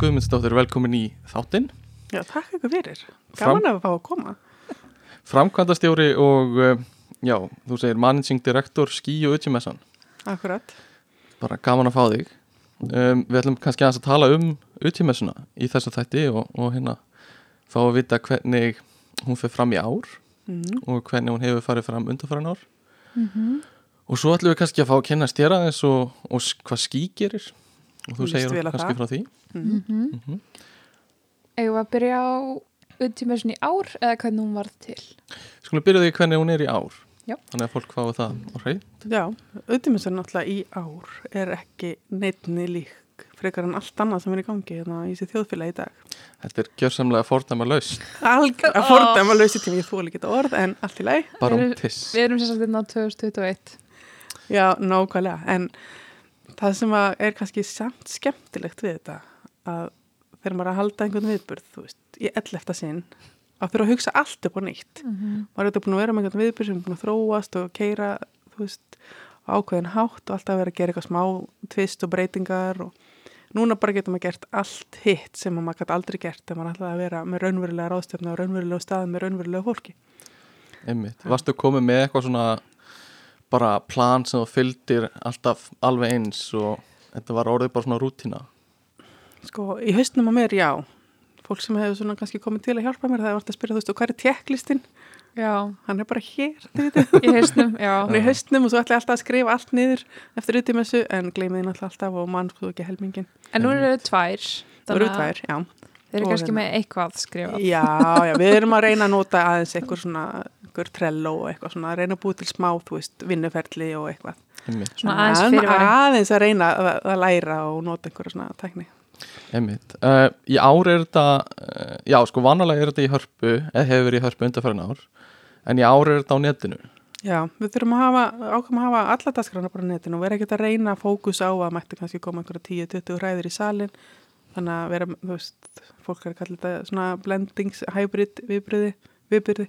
Guðmundsdóttir, velkomin í þáttinn. Já, takk ykkur fyrir. Fram- Gaman að fá að koma. Framkvæmdastjóri og, uh, já, þú segir managing director Skí og Utjumessan. Akkurat. Bara gaman að fá þig. Um, við ætlum kannski aðeins að tala um Utjumessuna í þessu þætti og, og hérna fá að vita hvernig hún fer fram í ár Mm. og hvernig hún hefur farið fram undanfæran ár. Og svo ætlum við kannski að fá að kynna stjara þess og, og hvað ský gerir. Og þú segir kannski það. frá því. Mm. Mhm. Eigum við að byrja á uttímersin í ár eða hvernig hún varð til? Skulum byrja því hvernig hún er í ár. Já. Þannig að fólk fái það á hrein. Já, auðvitað náttúrulega í ár er ekki neittni lík frekar en allt annað sem er í gangi hérna í þessi þjóðfélagi í dag. Þetta er gjörsamlega fordæma laus. Algjör að fordæma lausi tíma, ég þóla ekki þetta orð en allt í lagi. Bara Við um erum- tiss. Við erum sérstaklega á 2021. Já, nákvæmlega, en það sem að er kannski samt skemmtilegt við þetta að þegar maður er að halda einhvern viðburð, þú veist, í ellefta sinn að þurfa að hugsa allt upp á nýtt. maður er þetta búin að vera með einhvern viðbyrð sem er búin að þróast og keira þú veist, á ákveðin hátt og alltaf vera að gera eitthvað smá tvist og breytingar og núna bara getur maður gert allt hitt sem maður gæti aldrei gert þegar maður ætlaði að vera með raunverulega ráðstöfna og raunverulega staði með raunverulega fólki Einmitt. Varstu komið með eitthvað svona bara plan sem þú fylgdir alltaf alveg eins og þetta var orðið bara svona rútina. sko, í haustnum á mér, já fólk sem hefur svona kannski komið til að hjálpa mér það er vart að spyrja, þú veist, hvað er tjekklistin Já, hann er bara hér, í hausnum, já. hann er í haustnum og svo ætla ég alltaf að skrifa allt niður eftir út í messu en gleymiði náttúrulega alltaf og mann sko ekki helmingin En nú eru þau tvær. það eru þannig að tvær, já Þeir eru kannski hérna- með eitthvað skrifað. Já, já, við erum að reyna að nota aðeins eitthvað svona, eitthvað trello og eitthvað svona, að reyna að búið til smá, þú veist, vinnuferli og eitthvað. Einmitt. Svona aðeins Að- fyrirværi. Aðeins að reyna að, að læra og nota einhverja svona tekni. Uh, í ár er þetta, uh, já sko vanalega er þetta í hörpu, eða hefur verið í hörpu undanfærin ár, en í ár er þetta á netinu. Já, við þurfum að hafa, ákveðum að hafa alla dagskrána bara á netinu og vera ekkert að reyna fókus á að mætti kannski koma einhverja 10-20 hræðir í salin, þannig að vera, þú veist, fólk er að kalla þetta svona blendings, hybrid viðbyrði, viðbyrði,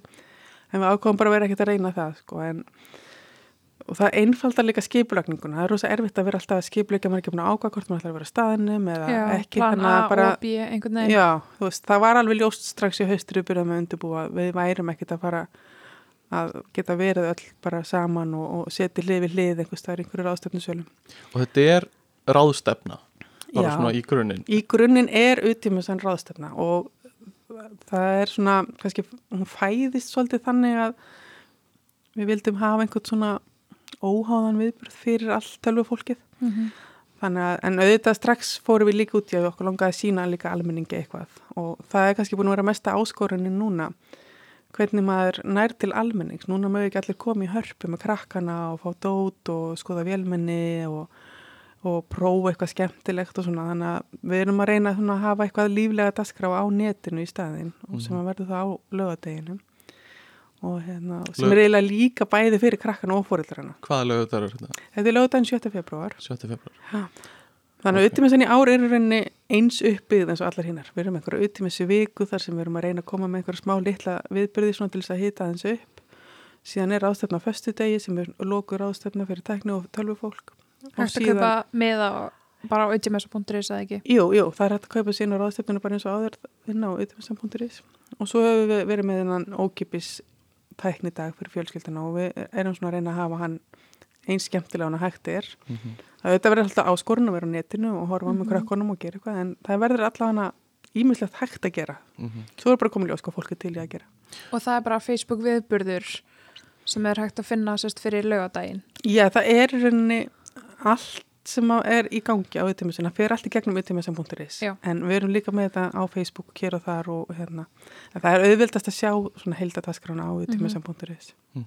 en við ákveðum bara að vera ekkert að reyna það, sko, en og það einfaldar líka skipulagninguna, það er rosa erfitt að vera alltaf að skipulegja, maður er ekki búin að ákvað hvort maður ætlar að vera staðinum eða Já, ekki, þannig að bara, B já, þú veist, það var alveg ljóst strax í haustur við byrjum að undirbúa, við værum ekkert að fara að geta verið öll bara saman og, og setja hlið við hlið einhvers staðar í einhverju ráðstöfnusölum. Og þetta er ráðstefna, bara Já. svona í grunninn. Í grunninn er utímusan ráðstöfna og það er svona, kannski, hún fæðist svolítið þannig að við vildum hafa einhvern svona óháðan viðbröð fyrir allt tölvufólkið. Mhm. Þannig að, en auðvitað strax fórum við líka út í að okkur langaði að sína líka almenningi eitthvað og það er kannski búin að vera mesta áskorunin núna hvernig maður nær til almennings. Núna mögum ekki allir koma í hörpu með krakkana og fá dót og skoða vélmenni og, og prófa eitthvað skemmtilegt og svona þannig að við erum að reyna að hafa eitthvað líflega dasgrá á netinu í staðin og sem að verður það á lögadeginum og hérna, sem Lög- er eiginlega líka bæði fyrir krakkana og fóreldrarna. Hvaða lögu þetta er þetta? Þetta er lögadaginn 7. februar 7. februar. Þannig að Ok. okay. í ár er í rauninni eins uppbyggð eins og allar hinnar. Við erum einhverja auðtímissi viku þar sem við erum að reyna að koma með einhverja smá litla viðbyrði svona til þess að hita aðeins upp. Síðan er ráðstefna föstu degi sem er lokur ráðstefna fyrir tekni og tölvufólk. Og Hægt að kaupa með á bara á uttímersa.is eða ekki. Jú, jú, það er hægt að kaupa sín á ráðstefninu bara eins og áður inn á auðtímissan.is. Og svo hefur við verið með þennan ókipis tæknidag fyrir fjölskyldina og við erum svona að reyna að hafa hann eins skemmtilega hann að hægt er. Mm Það auðvitað verður alltaf áskorun að vera á netinu og horfa með krökkunum og gera eitthvað en það verður allavega ímislegt hægt að gera. -hmm. Svo er bara komið ljós hvað fólk er til í að gera. Og það er bara Facebook viðburður sem er hægt að finna sérst fyrir laugadaginn. Já, það er í rauninni allt sem að er í gangi á það fer allt í gegnum Já. en við erum líka með þetta á Facebook og hér og þar og hérna. En það er auðvildast að sjá svona heildataskrana á auðvitað.is Mm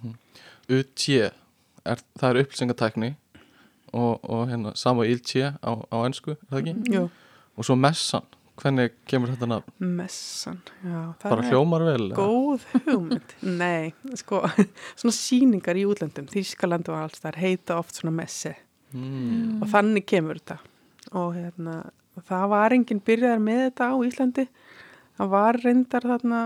UT, er, það er upplýsingatækni og, og hérna sama ILT á, á ennsku, er það ekki? Jú, Og svo messan, hvernig kemur þetta nafn? messan. Já, það Bara er hljómar vel? góð hugmynd. Nei, sko, svona síningar í útlöndum, Þískaland og alls þar heita oft svona messi. Mm. og þannig kemur þetta og hérna, það var enginn byrjaðar með þetta á Íslandi það var reyndar þarna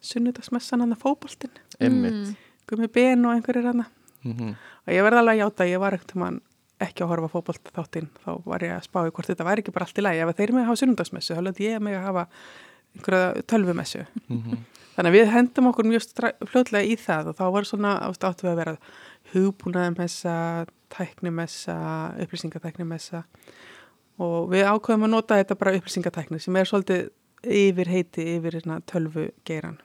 sunnudagsmessan hann að fótboltin Einmitt. Gumi Ben og einhverjir hann Mm -hmm. og ég verði alveg að játa, ég var ekkert mann ekki að horfa fótbolt þáttinn þá var ég að spá í hvort þetta væri ekki bara allt í lagi ef þeir með að hafa sunnundagsmessu þá löndi ég með að hafa einhverja tölvumessu Mhm. þannig að við hendum okkur mjög fljótlega í það og þá var svona ást- áttu við að vera hugbúnaðarmessa tæknimessa, upplýsingatæknimessa. Og við ákveðum að nota þetta bara upplýsingatækni sem er svolítið yfir heiti yfir hérna tölvugeiran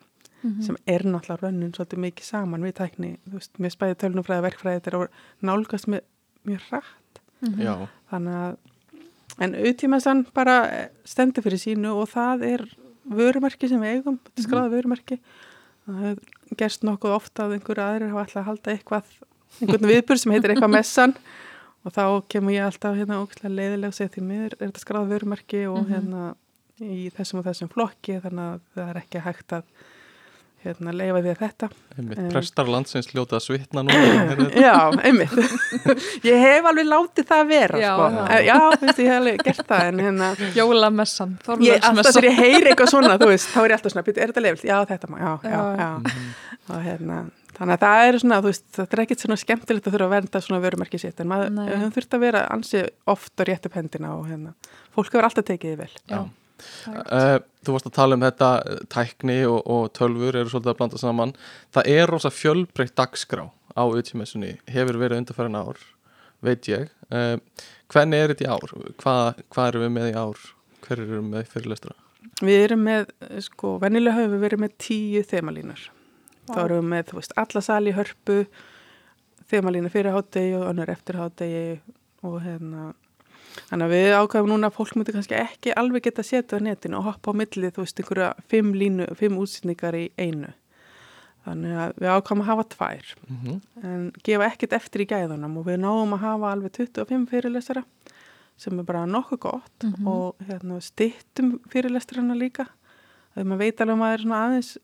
Mhm. sem er náttúrulega rönnin svolítið mikið saman við tækni, þú veist, mér spæði tölnumfræði verkfræði þetta er að nálgast með mjög rætt Mhm. Já, þannig að en auðtímaðsan bara stendur fyrir sínu og það er vörumarki sem við eigum, þetta skráða vörumarki það hefur gerst nokkuð ofta að einhverju aðrir hafa alltaf að halda eitthvað einhvern viðbur sem heitir eitthvað messan og þá kemur ég alltaf hérna ógæslega leiðilega og segja því mér er þetta skráða vörumarki og Mhm. hérna í þessum og þessum flokki þannig að það er ekki hægt að hérna leifa því að þetta einmitt, Eh. prestar landsins ljóta að svitna þetta? Já, einmitt Ég hef alveg látið það vera Já, sko. já. Eh, já veist, ég hef alveg gert það en hérna Jólamessan, ég, alltaf þegar ég heyri eitthvað svona þú veist, þá er ég alltaf svona, "Bíddu, er þetta lefilt? Já, þetta má, já, já, Já. já Mhm. og hérna, þannig að það er svona þú veist, það er ekkit svona skemmtilegt að þurfa að vernda svona vörumerki sitt, en maður hefur þurft að vera ansi oft og rétt upp hendina og hérna, fólk hefur alltaf tekið því vel Já. það. Uh, þú varst að tala um þetta eh, tækni og, og tölfur eru svolítið að blanda saman það er rosa fjölbreytt dagskrá á utjumessunni, hefur verið undarfærin ár veit ég uh, hvernig er þetta í ár? Hvað, hvað erum við með í ár? Hver eru við með fyrirlestra? Við erum með, sko, venjulega höfum við verið með tíu þemalínur. Þá erum við með, þú veist, alla sali í hörpu, þemalínu fyrir hátegi og önnur eftir hátegi og hérna, þannig að við ákvæðum núna að fólk myndi kannski ekki alveg geta setið á netinu og hoppa á milli, þú veist, einhverja fimm línu, fimm útsýningar í einu. Þannig að við ákvæðum að hafa tvær, Mm -hmm. en gefa ekkert eftir í gæðunum og við náum að hafa alveg 25 fyrirlesara sem er bara nokkuð gott Mhm. og hérna, stittum fyrirlestrana líka þegar maður veit alveg að maður er svona aðeins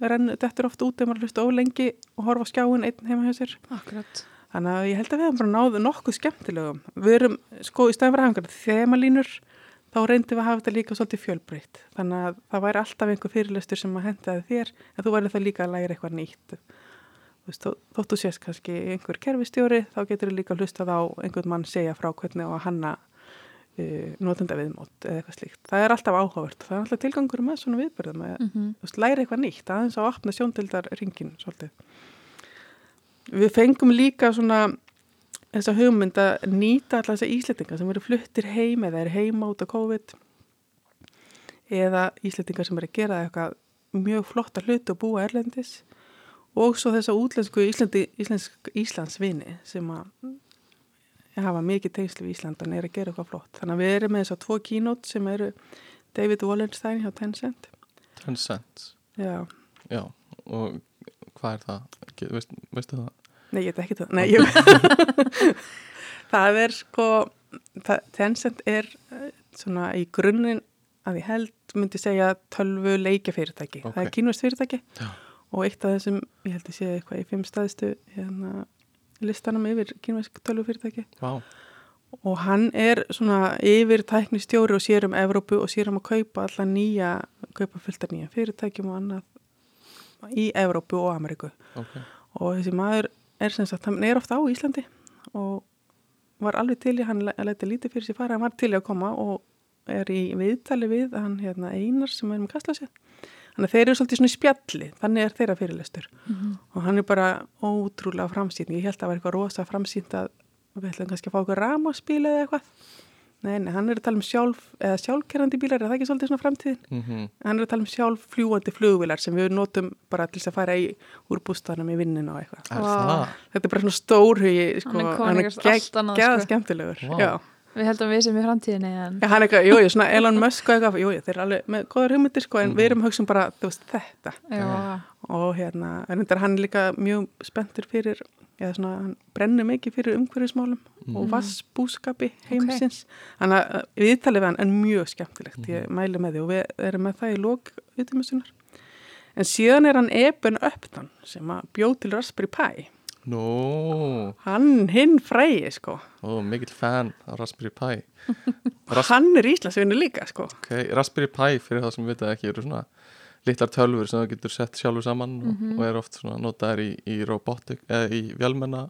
renn, dettur oft út ef maður hlusta ólengi og horfa á skjáin einn heima hjá sér. Akkurat. Þannig að ég held að við hefum bara náðu nokkuð skemmtilegum. Við erum, sko, í stæðan fyrir hafingar þemalínur, þá reyndum við að hafa þetta líka svolítið fjölbreytt, þannig að það væri alltaf einhver fyrirlestur sem að hendaði þér en þú væri það líka að læra eitthvað nýtt. Þú veist, þó, þóttu sést kannski einhver kerfistjóri, þá getur þú líka hlustað á einhvern mann segja frá hvernig að hanna notenda viðmót eða eitthvað slíkt. Það er alltaf áhugavert það er alltaf tilgangur með svona viðbyrðum að mm -hmm. læra eitthvað nýtt, aðeins að opna sjóndildar ringin svolítið. Við fengum líka svona þessa hugmynd að nýta alltaf þessa íslendinga sem eru fluttir heim eða eru heima út af COVID eða íslendingar sem eru að gera eitthvað mjög flotta hluti og búa erlendis og svo þessa útlensku Íslandi, íslensk Íslandsvini sem að hafa mikið tengslu við Ísland en er að gera eitthvað flott. Þannig að við erum með þess að tvo kínót sem eru David Wallenstein hjá Tencent. Tencent Já, Já, og hvað er það? Veist, veistu það? nei, ég veit ekki það. Nei, ég... það er sko, það, Tencent er eh, svona í grunninn að ég held myndi segja tölvu leikjafyrirtæki. Það er kínvist fyrirtæki Já. og eitt af þessum, ég held að sé eitthvað í fimm staðistu hérna, listanum yfir kínvist tölvu fyrirtæki. Vá, og hann er svona yfir tækni stjóri og sér um Evrópu og sér um að kaupa alla nýja, kaupa fullt af nýja fyrirtækjum og annað í Evrópu og Ameríku. Ok. Og þessi maður er sem sagt, hann er ofta á Íslandi og var alveg til í, hann leti lítið fyrir sér fara, hann var til í að koma og er í viðtali við hann hérna Einar sem er með kastlasi þannig að þeir eru svolítið svona í spjalli þannig er þeirra fyrirlestur. Og hann er bara ótrúlega framsýn ég held að það var eitthvað rosa framsýnt að við ætlum kannski að fá okkur ramaspíl eða eitthvað. Nei, nei, hann er að tala um sjálf eða sjálfkerrandi bílar, er það ekki svolítið svona framtíðin? Mm hann er að tala um sjálf fljúandi flugvilar sem við notum bara til þess að fara í úr bústanum í vinninu og eitthvað. Er þetta er bara svona stórhugi sko, Hann er komin eitthvað allt annað, geða sko. skemmtilegur. Vá. Við heldum við sem í framtíðinni en Já, hann er eitthvað, jú, svona Elon Musk og eitthvað, jú, þeir eru alveg með góðar hugmyndir sko, en Mhm. við erum hugsun bara, þú veist, þetta. Já, og hérna, en þetta er hann líka mjög spenntur fyrir, eða svona hann brennur mikið fyrir umhverfismálum og Mhm. vassbúskapi heimsins. Þannig að viðtalið við hann er mjög skemmtilegt ég mæli með því og við erum með það í lók viðtumustunar en síðan er hann Eben Upton sem að bjóð til Raspberry Pi Nú, hann hinn frægi sko. Ó, mikill fan af Raspberry Pi. Ras hann er Íslandsvinni líka sko. Ok, Raspberry Pi fyrir það sem vita ekki eru svona litlar tölfur sem það getur sett sjálfur saman og, og er oft svona notaðar í, í robotik eða í vélmenna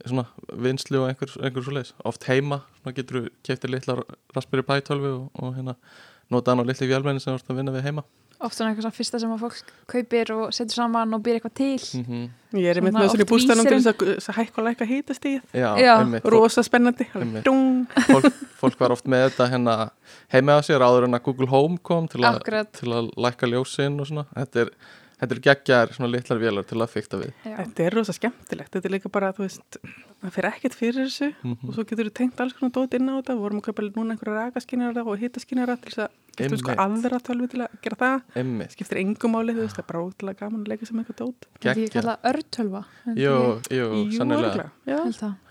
svona vinslu og einhver, einhver svo leis oft heima, svona getur þú keftir litla Raspberry Pi 12 og, og hérna nota hann á litli vélmenni sem þú ert að vinna við heima oft svona eitthvað svona fyrsta sem að fólk kaupir og setur saman og býr eitthvað til. Mm Ég er einmitt með svona í bústanum til vísir þess að, þess að hækka og lækka hýtastíð. Já, Já. einmitt. Fólk, Rosa spennandi. Fólk, fólk var oft með þetta hérna heima á sér áður en að Google Home kom til, a, til að lækka ljósin og svona. Þetta er, þetta er geggjar svona litlar vélar til að fykta við Já. Þetta er rosa skemmtilegt. Þetta er líka bara, þú veist, það fyrir ekkert fyrir þessu Mhm. og svo getur þú tengt alls konar dót inn á þetta. Við vorum að kaupa núna einhverja rakaskinnara og hitaskinnara til þess að getur sko aðra tölvi til að gera það. Einmitt, Skiptir engum máli, þú veist, það er bara ótrúlega gaman að leika sem eitthvað dót. Þetta ég geggjar kalla örtölva Jú, jú, sannilega.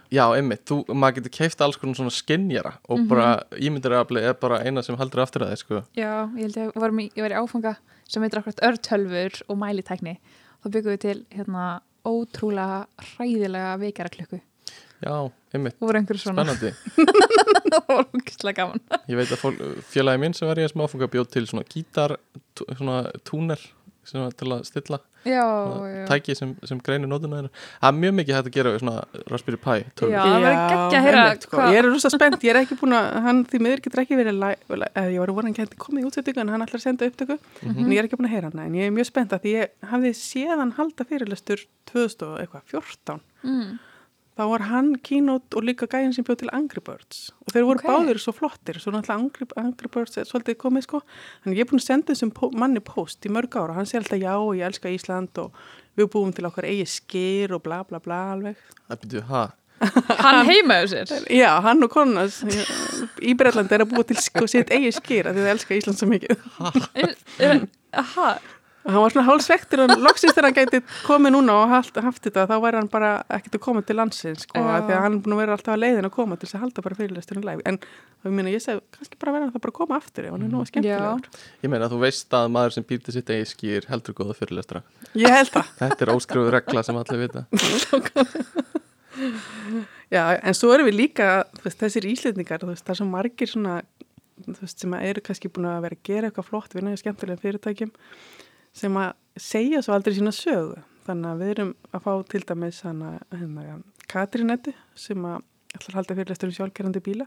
Já. það. Einmitt, þú, maður getur keift alls konar svona skinnjara og bara ímyndirafli er bara eina sem heldur aftur að þeir sko. Já, ég held ég var, ég var í áfanga sem heitir akkurat örtölfur og mælitækni. Þá byggum við til hérna ótrúlega hræðilega veikjaraklukku Já, einmitt, spennandi. Það var ógislega gaman. Ég veit að félagi minn sem var í þessum áfanga bjóð til svona gítar, tú- svona túner sem var til að stilla tæki sem, sem greinir nótuna þeirra Það er mjög mikið hægt að gera svona Raspberry Pi tölvur. Já. það verður geggjað að heyra sko. Ég er rosa spennt, ég er ekki búin að, hann því miður getur ekki verið, eða ég var voru hann gæti komið í útsettingu en hann ætlar að senda upptöku, Mhm. en ég er ekki búin að heyra hana, en ég er mjög spennt að því ég hafði séðan halda fyrirlestur 2014, mm, þá var hann kínót og líka gæðin sem bjóð til Angry Birds og þeir voru Ok. báðir svo flottir, svo náttúrulega Angry, Angry Birds er svolítið komið sko, en ég er búin að senda þessum manni post í mörg ára, hann segir alltaf já og ég elska Ísland og við búum til okkar eigi skýr og bla bla bla alveg. Það byrju, ha, Hann heimaðu sér Já, hann og konas í Breitland er að búa til sko sitt eigi skýra því það elska Ísland svo mikið. Er- er- Aha, Og hann var svona hálsvektur og loksist þegar hann gæti komið núna og haft, haft þetta þá væri hann bara ekkert að koma til landsins sko, Já. af því að hann er búin að vera alltaf að leiðin að koma til þess að halda bara fyrirlesturinn læg. En ég meina, ég segi, kannski bara verða það bara að koma aftur ef hann er nú skemmtilegur. ég meina þú veist að maður sem býr til sitt eigi skýr heldur góða fyrirlestra Ég held það. Þetta er óskrifu regla sem allir vita Já, en svo erum við líka, veist, þessir íslendingar, það er svo margir svona, veist, sem eru kannski búin að vera að gera eitthvað flott, sem að segja svo aldrei sína sögu. Þannig að við erum að fá til dæmis hana, hérna, Katrinettu, sem að ætlar að halda fyrirlestur um sjálfgerandi bíla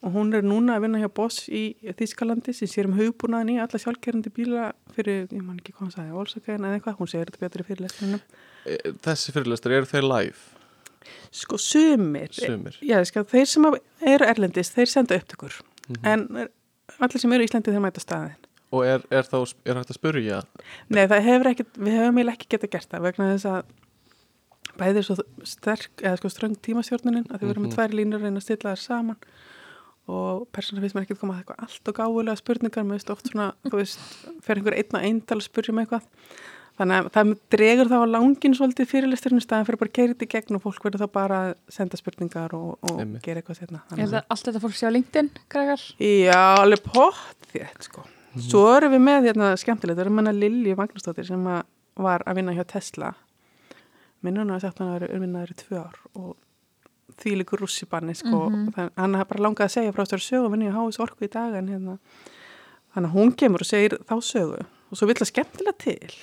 og hún er núna að vinna hjá Boss í Þískalandi sem sér um hugbúnaðin í alla sjálfgerandi bíla fyrir, ég man ekki hvað hann sagði, Volkswagen eða eitthvað, hún segir þetta betur í fyrirlesturinn. E, Þessi fyrirlestra, eru þeir live? Sko, sumir, Sumir Já, sko, þeir sem eru erlendist, þeir senda upptökur. Mhm. En er- allir sem eru í Íslandi, þeir mæta staðin. Og er, er þá, er hægt að spurja Nei, það hefur ekkit, við hefum eiginlega ekki getað gert það vegna þess að bæði er svo sterk, eða sko ströng tímasjórnunin að þau verðum með Mhm. tvær línur að reyna að stilla þær saman og persónulega finnst mér ekki koma að eitthvað allt og gáfulega spurningar, mér veist oft svona, þú veist, fer einhver einn og einn tal að spurja um eitthvað. Þannig að það dregur þá á langin svolítið fyrirlisturinn staðan fyrir bara að keira þetta í gegn og fólk verður þá bara að senda spurningar og, og gera eitthvað ég held að allt þetta fólk sé á LinkedIn krakkar Já, alveg pott þétt sko. Svo erum við með hérna skemmtilegt, við erum með Lilji Magnúsdóttir sem að var að vinna hjá Tesla. Minnur hún að sagt hann að vera vinnaður í tvö ár og því líkur rússibanni sko. Mhm. Þann, hann hafði bara langað að segja frá þessari sögu vinni á Háis Orku í dag en hérna. Þannig að hún kemur og segir þá sögu og svo vill það skemmtilega til.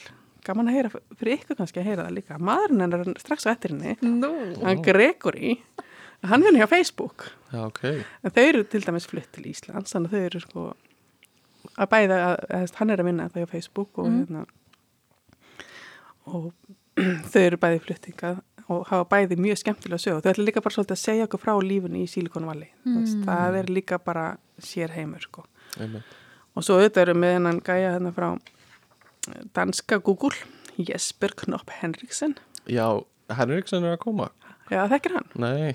Gaman að heyra fyrir ykkur kannski að heyra það líka. Maðurinn hennar er strax á eftir henni. Nú. Hann Gregory hann vinni hjá Facebook. Já, ok. En þau eru til dæmis flutt til Íslands, þannig að þau eru sko að bæða, að, að, hann er að vinna það á Facebook og Mhm. hérna og þau eru bæði fluttingað og hafa bæði mjög skemmtilega sög og þau ætla líka bara svolítið að segja okkur frá lífunni í Silicon Valley. Mm. Það er líka bara sér heimur sko. Og svo auðvitað eru með hennan gæja hérna frá danska Google, Jesper Knopp Henriksen. Já, Henriksson er að koma Já, þekkir hann. Nei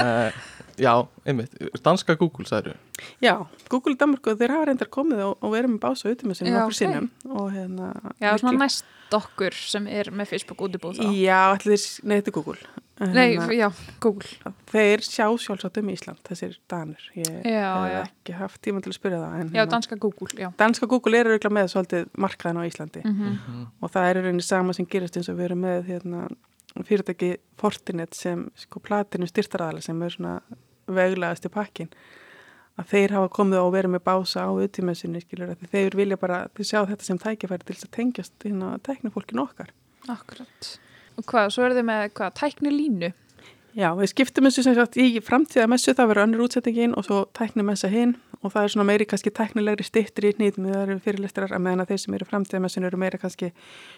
uh, Já, einmitt Danska Google, sagður Já, Google í Danmarku, þeir hafa reyndar komið og, og verið með bása út með sinni Já, nokkur ok. sinnum og hérna Já, svona virkilega- næst okkur sem er með Facebook útibúð þá. Já, allir, nei, þetta er Google Nei, Hérna, já, Google. Þeir sjá sjálfsagt um Ísland, þessir danur Ég Já, hef já. ekki haft tíma til að spyrja það en, Já, hérna, danska Google, já. Danska Google er auðvitað með svolítið markaðin á Íslandi Mm og það er í rauninni sama sem gerist eins og við erum með hérna, fyrirtæki Fortinet sem sko platinu styrtaraðala sem er svona veglegast í pakkin að þeir hafa komið og verið með bása á utímessinni skilur að þeir vilja bara, þeir sjá þetta sem tækifæri til þess að tengjast hérna teknifólkin okkar. Akkurat. og hvað, svo er þið með hvað, tækni línu Já, við skiptum þessu sem sagt í framtíða messu, það verður önnur útsettingin og svo tækni messa hinn og það er svona meiri kannski tæknilegri stittri eru fyrirlestrar að meðan að þeir sem eru framtíða messun eru meira kannski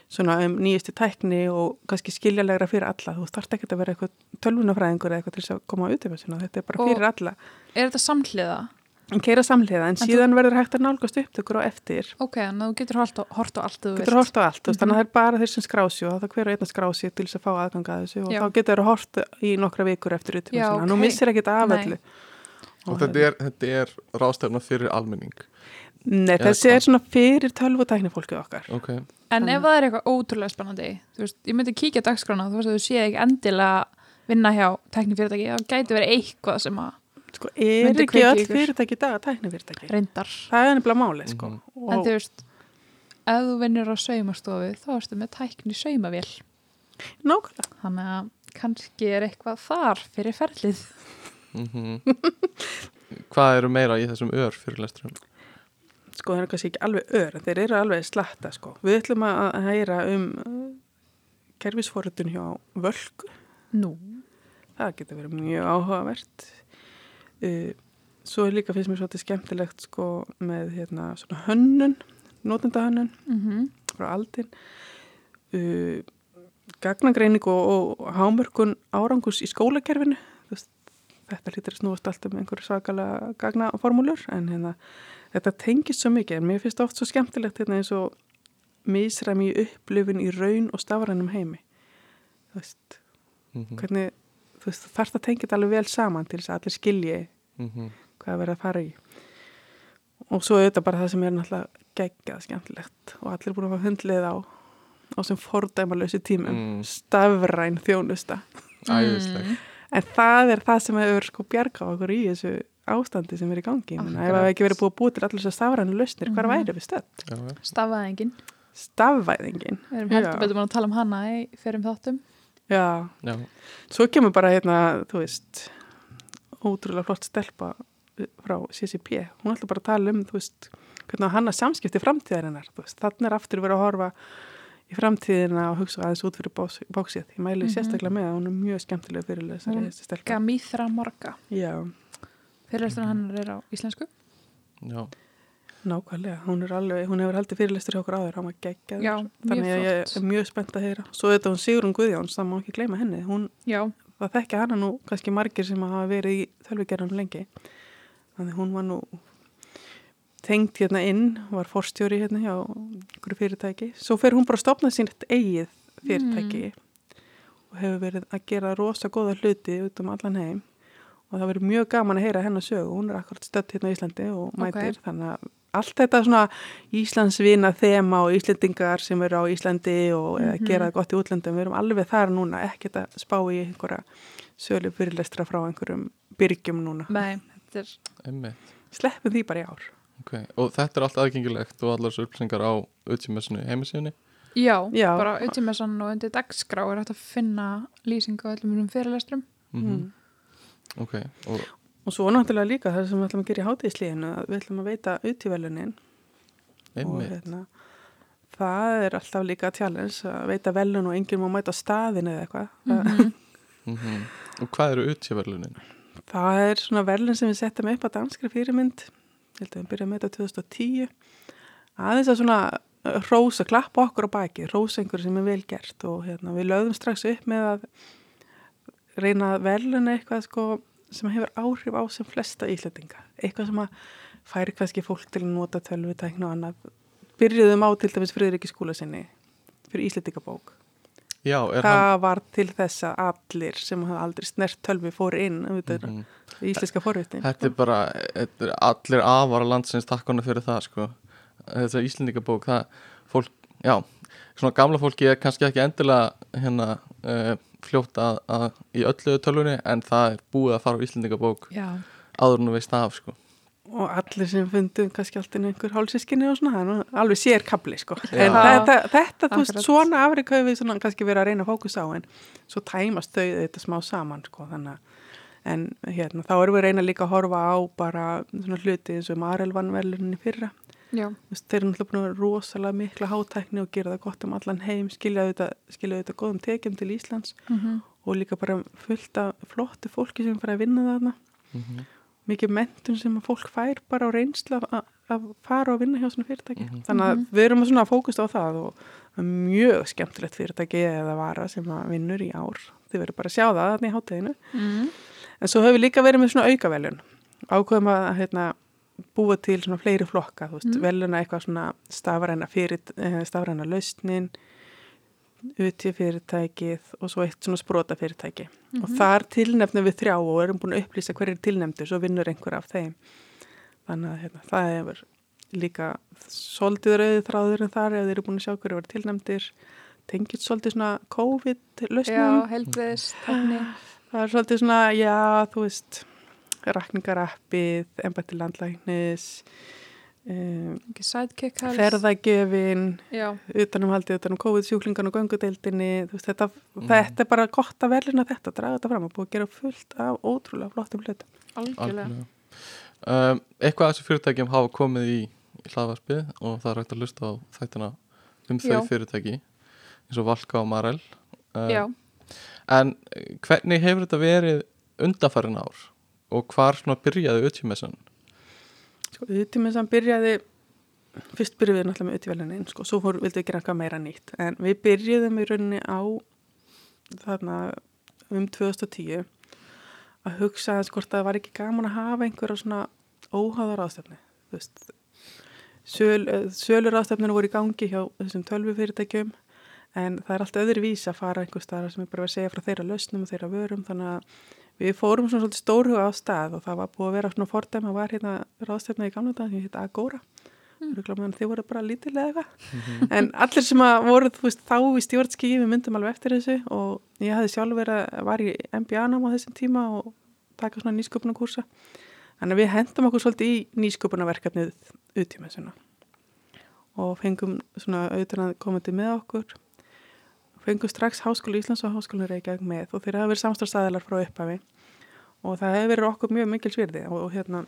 svona um nýjustu tækni og kannski skiljanlegra fyrir alla. Þú þarft ekki að vera eitthvað tölvunafræðingur eða eitthvað til þess að koma af þessuna, þetta er bara Og- fyrir alla. Er þetta samhliða? En keira samhliða, en En þú- síðan verður hægt að nálgast upptökur á eftir. Ok, að þú getur hort á, á allt þú Getur hort á allt, mm Mhm. þannig að það er bara þeir sem skrási og það er hver og einn að skrási til þess að fá aðganga að þessu og Já. þá getur það hort í nokkra vikur eftir Já, utvömsuna. Nú missir ekkit af öllu. Og þetta er, þetta er rástefna fyrir almenning Nei, Eða þessi er svona fyrir tölvutækni fólkið okkar. ok, En ef það er eitthvað ótrúlega spennandi þú veist, ég myndi kíkja á dagskrána þú veist að þú séð ekki endilega vinna hjá tæknifyrirtæki, það gæti verið eitthvað sem að Sko, er ekki öll fyrirtæki í dag tæknifyrirtæki? reyndar Það er nefnilega málið, sko. Mhm. en Og, þú veist, ef þú vinnur á saumastofu þá erstu með tækni saumavél nákvæmlega. þannig að kannski er eitthvað þar fyrir ferlið mm hvað eru meira í þessum ör fyrirlesturum Sko, það er kannski ekki alveg ör, en þeir eru alveg slatta, sko. Við ætlum að heyra um uh, kerfisforutun hjá völku. Nú, Það getur verið mjög áhugavert. Uh, svo er líka finnst mér svolítið skemmtilegt, sko, með hérna svona hönnun, notendahönnun. mm frá aldin uh, gagnagreining og, og hámörkun árangus í skólakerfinu Þú veist, þetta lítur að snúast alltaf með einhverju svakalega gagnaformúlur en hérna, þetta tengist svo mikið en mér finnst oft svo skemmtilegt hérna eins og misræmi í upplifun í raun og stafrænum heimi. Þú veist, mm hvernig þú veist, þarf það tengið alveg vel saman til þess að allir skilji -hmm. hvað er verið að fara í. Og svo auðvitað bara það sem er náttúrulega geggjað skemmtilegt og allir búin að fá hundlið á á sem fordæmalösi tímum. Mm. stafræn þjónusta. Æðisleg en það er það sem hefur sko bjargað okkur í þessu ástandi sem er í gangi. Það hefði ekki verið búið að búið til allir þessar stafrænu lausnir, hvar Mhm. væri við stödd? já, já. stafæðingin Stafvæðingin. Við erum heldur betur búin að tala um hana í fyrir þáttum. Já, já. svo kemur bara hérna, þú veist ótrúlega flott stelpa frá CCP, hún ætla bara að tala um þú veist, hvernig hann að samskipti framtíðarinnar, þú veist, þannig er aftur verið að horfa í framtíðina og hugsa aðeins út fyrir bóksið, ég mæli Mhm. sérstaklega með að hún er mjög skemmtilega fyrirlesari þessi stelpa. Gamíþra Morga. Já, Fyrirlesturinn hennar er á íslensku. Já. nákvæmlega, hún er alveg, hún hefur haldið fyrirlestur hjá okkur áður, hann var geggjað þannig að ég er mjög spennt að heyra. Svo þetta hún Sigrun Guðjóns, það má ekki gleyma henni. Hún Já, það þekkja hana nú kannski margir sem hafa verið í þölvigerðanum lengi. Þannig hún var nú tengt hérna inn, var forstjóri hérna hjá einhverju fyrirtæki svo fer hún bara að stopna sín eigið fyrirtæki og hefur verið að gera rosa góða hluti út um allan heim og það verið mjög gaman að heyra hennar sögu hún er akkurat stödd hérna á Íslandi og mætir þannig að allt þetta svona Íslandsvina þema og Íslendingar sem eru á Íslandi og mm Mhm. gera það gott í útlöndum, við erum alveg þar núna ekkert að spá í einhverja sölu fyrirlestra frá einhverjum byrgjum núna. nei, þetta er Einmitt. Sleppum því bara í ár. Okay. og þetta er allt aðgengilegt og allar þessu upplýsingar á utsimessinu heimasíðunni Já, Já. bara auðvitað og undir dagskrá er hægt að finna lýsingu á öllum um fyrirlestrum mm Mm. ok, og Og svo náttúrulega líka það sem við ætlum að gera í hátíðslíðinu að við ætlum að veita auðtívelunin og einmitt hérna, það er alltaf líka challenge að veita velun og enginn má mæta staðin eða eitthvað. Mhm. mm og hvað eru utsimessunin Það er svona verðlun sem við settum upp á danskri fyrirmynd, ég held að við byrjaðum með þetta 2010, aðeins að svona uh, rósa, klappa okkur á baki, rósa einhverju sem er vel gert og hérna, við lögðum strax upp með að reyna að verðluna eitthvað sko, sem hefur áhrif á sem flesta íslendinga, eitthvað sem að færi kannski fólk til að nota tölvutækna og annað. Byrjuðum á til dæmis friðriki skúla sinni fyrir íslendingabók. Já, Það hann var til þess að allir sem hafa aldrei snert tölvi fóru inn, um þetta Mhm. er íslenska forvitin. Þetta er bara, þetta er allir afara landsins takkona fyrir það sko Þetta Íslendingabók, það fólk, já, svona gamla fólki er kannski ekki endilega hérna uh, fljótt að, að í öllu tölvunni en það er búið að fara á Íslendingabók Já, áður en þú veist af sko og allir sem fundu kannski alltaf einhver hálsískinni og svona, er alveg sér kapli sko. En þetta, þetta þú veist, svona afrik höfum við svona kannski verið að reyna að fókusa á en svo tæmast þau þetta smá saman sko, þannig að en hérna, þá erum við reyna líka að horfa á bara svona hluti eins og Marel vann veluninni fyrra. Já, þeir eru náttúrulega búin að vera rosalega mikla hátækni og gera það gott um allan heim skilja þetta, skilja þetta góðum tekjum til Íslands mm og líka bara fullt af flottu fólki sem fara að vinna þarna. Mhm. Mikið mentun sem að fólk fær bara á reynsla að, fara og vinna hjá svona fyrirtæki Mhm. þannig að Mhm. við erum svona að fókusta á það og það er mjög skemmtilegt fyrirtæki eða vara sem að vinnur í ár þið verður bara að sjá það þarna í hátteginu mm. en svo höfum við líka verið með svona aukaveljun ákveðum að hérna, búa til svona fleiri flokka, þú veist, mm. veljuna eitthvað svona stafræna fyrir, eh, stafræna lausnin uti fyrirtækið og svo eitt svona sprota fyrirtæki og þar tilnefnum við þrjá og erum búin að upplýsa hver er tilnefndur svo vinnur einhver af þeim. Þannig að hérna, það hefur líka svolítið rauðið þráður en þar ef þeir eru búin að sjá hverju var tilnefndir. Tengið svolítið svona Já, COVID-lausnum. Heilbriðis, tækni það er svolítið svona, já, þú veist rakningarappið, embætti landlæknis um, ferðagjöfin Já, utanumhaldið, utanum COVID-sjúklingan og göngudeildinni, þú veist, þetta, þetta er bara gott að verðina þetta, draga þetta fram og búið að gera fullt af ótrúlega flottum hlutum. algjörlega. Um, eitthvað af þessu fyrirtækjum hafa komið í, í hlaðvarpið og það er hægt að lusta á þættina um þau Já. fyrirtæki eins og Valka og Marel. Um, Já, en eh, hvernig hefur þetta verið undafarin ár og hvar svona byrjaði utjumessan Sko, utíminn sem byrjaði, fyrst byrjuðum við náttúrulega með utívelunin, sko, svo fór, vildum við gera eitthvað meira nýtt, en við byrjuðum í rauninni á þarna um 2010 að hugsa aðeins hvort það var ekki gaman að hafa einhverja svona óháðar ástefni, þú veist, Söl, eh, sölur ástefninu voru í gangi hjá þessum tölvu fyrirtækjum en það er allt öðru vís að fara einhver staðar sem er bara að segja frá þeirra lausnum og þeirra vörum þannig að við fórum svona svolítið stórhuga á stað og það var búið að vera svona fordæmi að var hérna ráðstefna í gamla dag sem hitt Agora. Mm. þið voru bara lítilega eitthvað. En allir sem að voru veist, þá í stjórnskífi við myndum alveg eftir þessu og ég hafði sjálf verið að var í MBA-nám á þessum tíma og taka svona nýsköpunarkursa. Þannig að við hendum okkur svolítið í nýsköpunarverkefnið utímessuna og fengum svona auðvitað að komandi með okkur fengum strax Háskólu Íslands og Háskólu Reykjavík með og þeir hafa verið samstafstæðilar frá upphafi og það hefur verið okkur mjög mikil svirði og, og hérna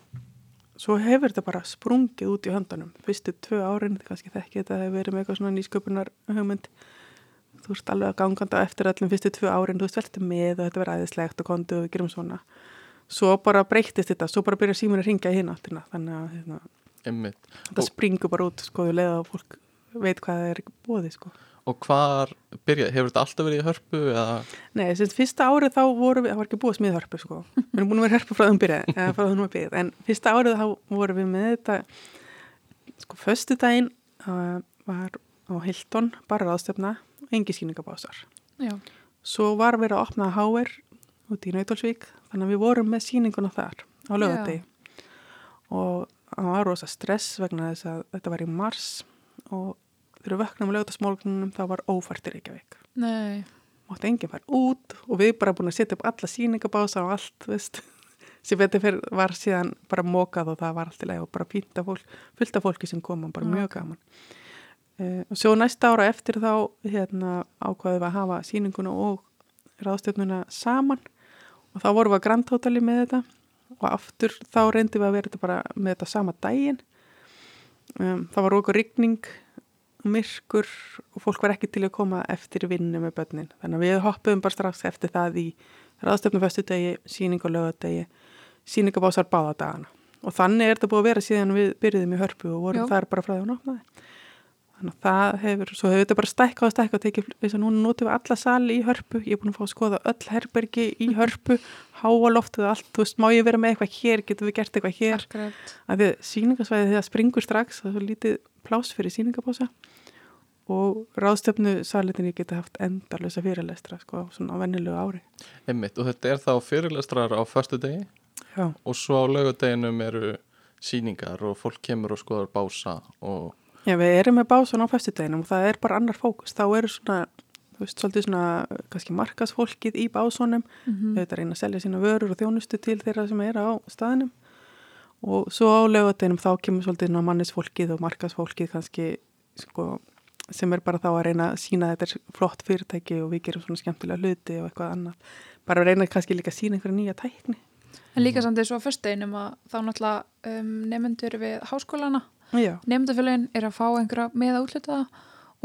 svo hefur þetta bara sprungið út í höndunum. Fyrstu tvö árin, kannski þekki þetta hefur verið með eitthvað svona nýsköpunar hugmynd þú ert alveg að ganganda eftir öllum fyrstu tvö árin, þú veist veltið með og þetta verið æðislegt og kondu og við gerum svona. Svo bara breyttist þetta, svo bara byrja símur að ringja í hinn áttina, þannig að hérna, þetta Og- springur bara út sko, við leiða að fólk veit hvað það er bóði sko. Og hvar byrjaði, hefur þetta alltaf verið í hörpu eða Nei, sem fyrsta árið þá vorum við, það var ekki búið að smíða hörpu sko. Við erum búin að vera hörpu frá þeim byrjaði, eða frá þeim byrjaði, en fyrsta árið þá vorum við með þetta, sko, föstu daginn uh, var á Hilton, bara ráðstöfna, engi skýningabásar. já, Svo var verið að opna HR út í Nautalsvík, þannig að við vorum með sýninguna þar á lögadegi. Og það var rosa stress vegna þess að þetta var í mars og þegar við vöknum á lögadagsmálgunum þá var ófært í Reykjavík. Nei. Mátti enginn fara út og við bara búin að setja upp alla sýningabása og allt, sem fyrir var síðan bara mókað og það var allt í leið og bara fínt af fólk fullt af fólki sem kom og bara Já. mjög gaman. Uh, og svo næsta ára eftir þá hérna ákvaðum við að hafa sýninguna og ráðstjórnuna saman. Og þá vorum við að Grand Hoteli með þetta. Og aftur þá reyndum við að vera þetta bara með þetta sama daginn. Um, það var okkur rigning myrkur og fólk var ekki til að koma eftir vinnu með börnin. Þannig að við hoppuðum bara strax eftir það í ráðstöfnu föstudegi, síning og lögadegi, síningabásar báða dagana. Og þannig er þetta búið að vera síðan við byrjuðum í hörpu og vorum Já. þar bara frá því að opnaði. Þannig að það hefur, svo hefur þetta bara stækkað og stækkað tekið, þess að núna notum við alla sali í hörpu, ég er búin að fá að skoða öll herbergi í hörpu, háa loftið og allt, þú veist, má ég vera með eitthvað hér, getum við gert eitthvað hér, Akkurat. að því síningasvæðið þegar springur strax það er svo lítið plás fyrir síningabása og ráðstöfnu salitinni geta haft endarlösa fyrirlestra sko, svona á vennilegu ári. Einmitt og þetta er þá fyrirlestrar á föstu degi Já, og svo á laugardeginum eru síningar og fólk kemur og skoðar bása og Já við erum með básan á föstudeginum og það er bara annar fókus, þá eru svona þú veist, svolítið svona kannski markasfólkið í básunum, Mm auðvitað reyna að selja sína vörur og þjónustu til þeirra sem er á staðinum og svo á laugadeginum þá kemur svolítið mannisfólkið og markasfólkið kannski sko, sem er bara þá að reyna að sína að þetta er flott fyrirtæki og við gerum svona skemmtilega hluti og eitthvað annað. Bara að reyna kannski líka að sína einhverja nýja tækni. En líka samt eins og á föstudeginum að þá náttúrulega um, nefnendur við háskólana nefndafélagin er að fá einhverja með að útluta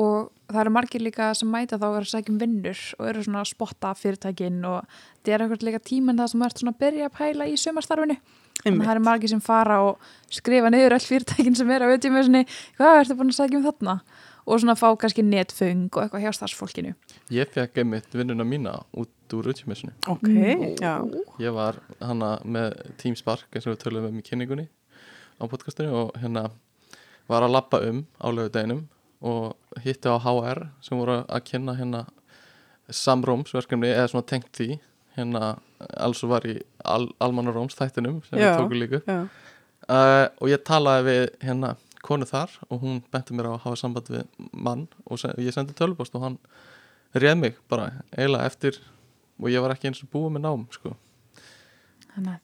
og það eru margir líka sem mæta þá að vera að sækja um vinnur og eru svona að spotta fyrirtækin og það er eitthvað líka tíminn það sem ert svona að byrja að pæla í sumarstarfinu þannig að það eru margir sem fara og skrifa niður öll fyrirtækin sem eru á auðvitað hvað ertu búin að sækja um þarna? Og svona fá kannski netfung og eitthvað hjá starfsfólkinu. Ég fekk einmitt vinnuna mína út úr utjumissunni Ok, já. Ég var hana með Team Spark eins og við töluðum um í kynningunni á podcastinu og hérna var að lappa um á lögudeginum og hitti á HR sem voru að kynna hérna samrómsverkefni eða svona tengt því hérna alls og var í al, Almannaróms þættinum sem Já. við tókum líka uh, og ég talaði við hérna konu þar og hún benti mér á að hafa samband við mann og se ég sendi tölvupost og hann réð mig bara eiginlega eftir og ég var ekki eins og búið með nám sko.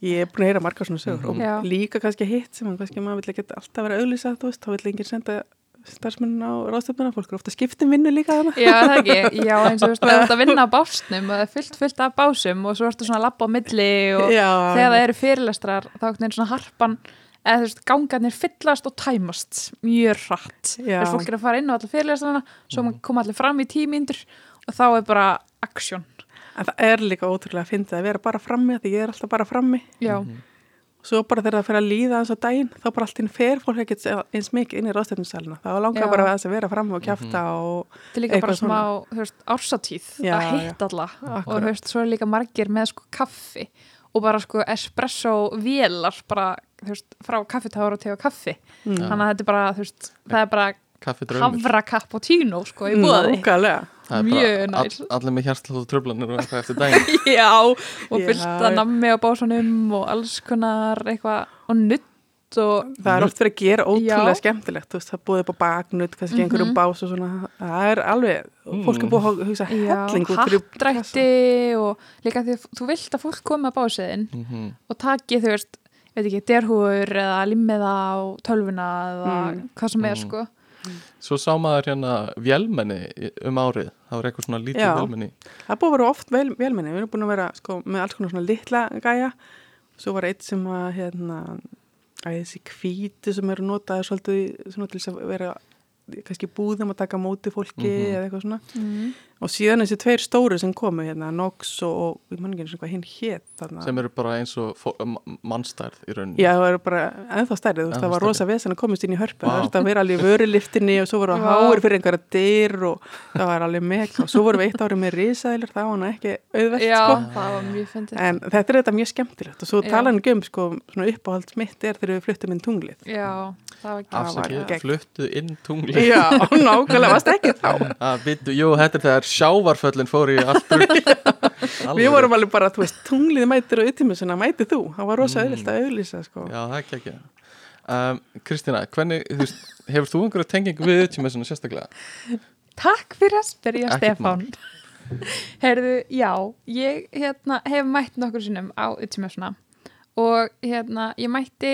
ég er búin að heyra margar svona sögur Mhm. Já. og líka kannski hitt sem hann kannski maður vill ekki alltaf vera auðlýsað, þú veist, þá vill enginn senda starfsmennin á ráðstöfnuna, fólk er ofta skiptum vinnu líka þarna. Já, það ekki, já eins og þú veist, þú ert að vinna á básnum og það er fullt, fullt af básum og svo ertu svona að labba á milli og Já, þegar það eru fyrirlestrar þá er svona harpan eða þú veist, gangarnir fyllast og tæmast mjög hratt Já. þess fólk er að fara inn á allir fyrirlestrarna svo mm. koma allir fram í tímyndur og þá er bara aksjón En það er líka ótrúlega að finna að vera bara frammi, því ég er alltaf bara frammi. Já, Svo bara þegar það fer að líða eins á daginn, þá bara allt inn fer fólk ekkert eins mikið inn í ráðstöfnusæluna. Það var langar Já. bara að vera frammi og kjafta og þetta er líka bara Eitthvað smá þú veist, ársatíð Já, að hitta alla. Og veist, svo er líka margir með sko kaffi og bara sko espresso vélar bara, þú veist, frá kaffitára til kaffi. Mm, þannig að þetta er bara, þú veist, það er bara havra cappuccino sko í bóði nákvæmlega. Það er mjög bara næs. all, allir með hjartlóð og tröflanir og eitthvað eftir daginn Já, og fyllt að nammi á básunum og alls konar eitthvað og nutt og Það er oft verið að gera ótrúlega Já. skemmtilegt, þú veist, það búið upp á baknut, kannski Mhm. einhverjum bás og svona, það er alveg, fólk er búið að hugsa helling hattrætti og líka því þú vilt að fólk koma á básiðin mm -hmm. og taki þú veist, veit ekki, derhúur eða limmiða á tölvuna eða Mm. hvað sem er Mm. sko Svo sá maður hérna vélmenni um árið Það var eitthvað svona lítið Já. vélmenni Það búið að vera oft vel, velmenni, við erum búin að vera sko, með alls konar svona litla gæja, svo var eitt sem að, hérna, að þessi kvíti sem eru notaði svolítið svona til þess að vera kannski búðum að taka móti fólki Mhm. eða eitthvað svona mm. Og síðan þessi tveir stóru sem komu hérna, Nox og, og ég man ekki eins og hvað hinn hét þarna. sem eru bara eins og mannstærð í rauninni Já, það eru bara ennþá stærri, þú veist, það var rosa vesen að komast inn í hörpu, Vá. það að vera alveg vöruliftinni og svo voru Vá. háir fyrir einhverja dyr og það var alveg mega og svo voru við eitt árið með risaðilur, það var nú ekki auðvelt, Já, sko. það var mjög fyndið En þetta er þetta mjög skemmtilegt og svo Já. talan um sko, svona uppáhalds mitt er þegar við fluttum inn tunglið. Já, það var ekki Afsakið, gegn. fluttu inn tungli Já, nákvæmlega, varst ekki þá. að byttu, jú, þetta er þegar sjávarföllin fór í allt. Við vorum alveg bara, þú veist, tunglið mætir og yttimisuna mætir þú. Það var rosa Mm. auðvilt að auðlýsa, sko. Já, það er ekki ekki um, Kristína, hvernig, þú veist, hefur þú einhverja tengingu við utjumessuna sérstaklega? Takk fyrir að spyrja Stefán Heyrðu, já ég hérna, hef mætt nokkur sinnum á Utsimessuna og hérna, ég mætti